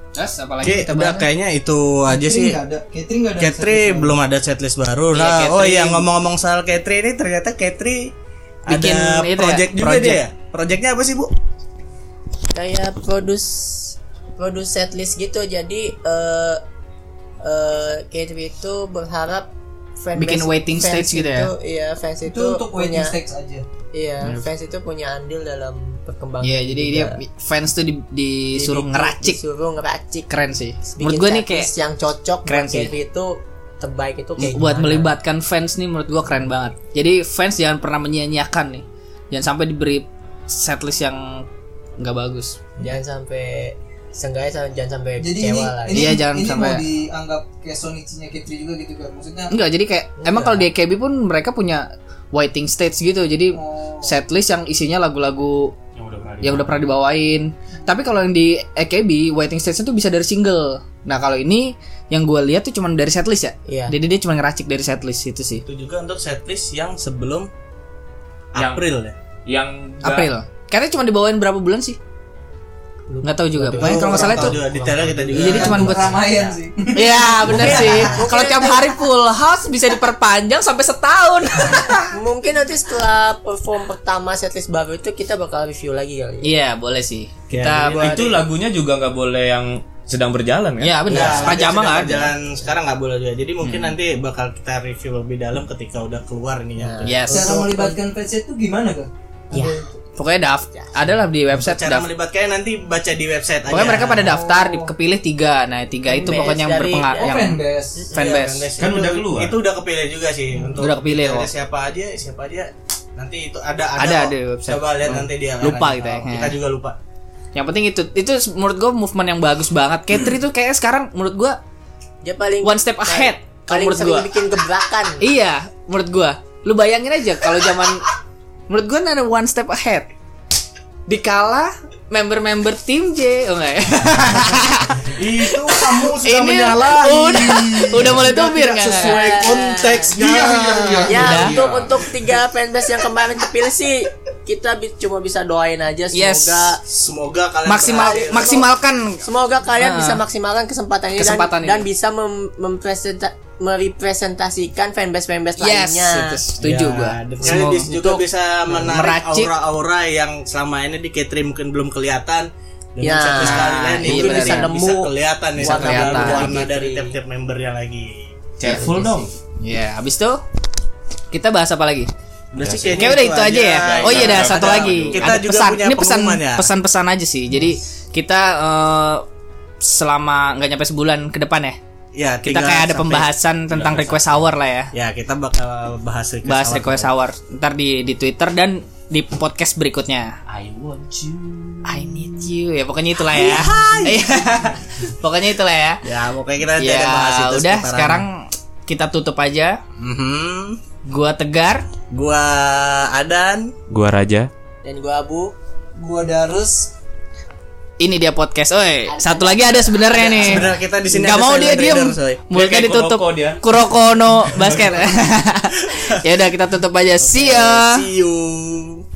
Terus apalagi Oke, kita udah kayaknya itu aja sih. ada ada Katri belum ada setlist baru. Iya, Nah, oh Katri- iya ngomong-ngomong soal Katri ini ternyata Katri Bikin ada itu ya, project juga project. dia ya. Projectnya apa sih, Bu? kayak produs produs setlist gitu jadi eh eh K3 itu berharap fanbase- Bikin waiting fans stage gitu ya? itu- iya fans itu, itu untuk waiting punya stage aja iya fans itu punya andil dalam perkembangan Iya, jadi dia fans tuh di- disuruh Jadi ngeracik. disuruh ngeracik Keren sih. Bikin Menurut gua nih kayak yang cocok keren sih. K3 itu terbaik itu kayak buat gimana. melibatkan fans nih menurut gua keren banget. Jadi fans jangan pernah menyia-nyiakan nih. Jangan sampai diberi setlist yang nggak bagus. jangan sampai seenggaknya jangan sampai jadi kecewa ini, lah ini, Iya, jangan ini sampai- mau dianggap kayak Sonichi-nya K3 juga gitu kan maksudnya Enggak, jadi kayak emang kalau di AKB pun mereka punya waiting stage gitu. Jadi oh, setlist yang isinya lagu-lagu Yang udah pernah yang udah pernah dibawain. Tapi kalau yang di AKB waiting stage itu bisa dari single. Nah, kalau ini yang gue lihat tuh cuma dari setlist ya. Iya. Jadi dia cuma ngeracik dari setlist itu sih. Itu juga untuk setlist yang sebelum Yang- April ya. Yang April. Karena cuma dibawain berapa bulan sih? Nggak tahu juga. Pokoknya kalau nggak salah itu detailnya kita juga. Jadi cuma buat keramaian sih Iya bener sih. Kalau tiap hari full house bisa diperpanjang sampai setahun. [LAUGHS] mungkin nanti setelah perform pertama setlist baru itu kita bakal review lagi kali Iya boleh sih. Ya, Kita jadi itu lagunya juga nggak boleh yang sedang berjalan kan? Iya benar. Ya, Pajama nggak ada. Jalan sekarang nggak boleh juga. Jadi mungkin nanti bakal kita review lebih dalam ketika udah keluar nih ya. Yes. cara melibatkan fans itu gimana kan ya Pokoknya daft adalah di website Cara daft. melibatkannya nanti baca di website aja. Pokoknya mereka pada daftar, di- kepilih tiga. Nah tiga itu Fanbase pokoknya yang dari- berpengaruh. oh Yang fanbase Iya, fanbase. fanbase. Kan Itu- udah keluar. Itu udah kepilih juga sih untuk Udah kepilih, kok. siapa aja, siapa aja. Nanti itu ada ada, Ada, ada di website. Coba lihat nanti dia. Lupa kita ya. Oh, Kita juga lupa. Yang penting itu itu menurut gue movement yang bagus banget. Katri tuh kayak sekarang menurut gue dia paling one step ahead. Paling menurut sering gue. bikin gebrakan Iya, menurut gua. Lu bayangin aja kalau zaman [LAUGHS] menurut gua ada one step ahead. Dikala member-member tim J, oh enggak ya? [LAUGHS] Itu kamu sudah Ini menyalahi. udah udah mulai tubir nggak? sesuai konteksnya. Iya, ya Udah. untuk untuk tiga fanbase yang kemarin terpilih sih kita bi- cuma bisa doain aja Yes. semoga Semoga kalian Maksimal berhasil. maksimalkan semoga kalian Ah. bisa maksimalkan kesempatan ini Kesempatan dan, dan ini. bisa mem mempresenta- merepresentasikan fanbase fanbase yes, lainnya setuju Ya, gua. kalian juga untuk bisa menarik meracik. aura-aura yang selama ini di Katri mungkin belum kelihatan. Ya, setlist kalian iya itu benar, bisa, iya. bisa kelihatan nih Bisa warna kelihatan. warna dari tiap-tiap membernya lagi. Careful dong. Ya, habis itu kita bahas apa lagi? Udah sih udah itu aja ya. Oh iya ada satu lagi. Kita Ada juga pesan. punya Ini pesan ya. pesan-pesan aja sih. Jadi kita eh, selama nggak nyampe sebulan ke depan ya. Ya, Kita kayak ada sampai- pembahasan tentang request hour lah ya. Ya, kita bakal bahas request Bahas hour. request hour. Ntar di di Twitter dan di podcast berikutnya. I want you. I need you ya pokoknya itulah ya. [LAUGHS] Iya. pokoknya itulah ya. Ya, pokoknya kita nanti Ya bahas itu udah sekitaran. sekarang kita tutup aja. Mhm. Gua Tegar. Gua Adan. Gua Raja. dan gua abu gua Darus Ini dia podcast. Oi, satu lagi ada sebenarnya nih. Sebenarnya kita di sini Nggak ada mau dia diem. soy. Mulutnya ditutup. Kuroko dia. Kuroko no [LAUGHS] basket. [LAUGHS] [LAUGHS] ya udah kita tutup aja. See ya. See you.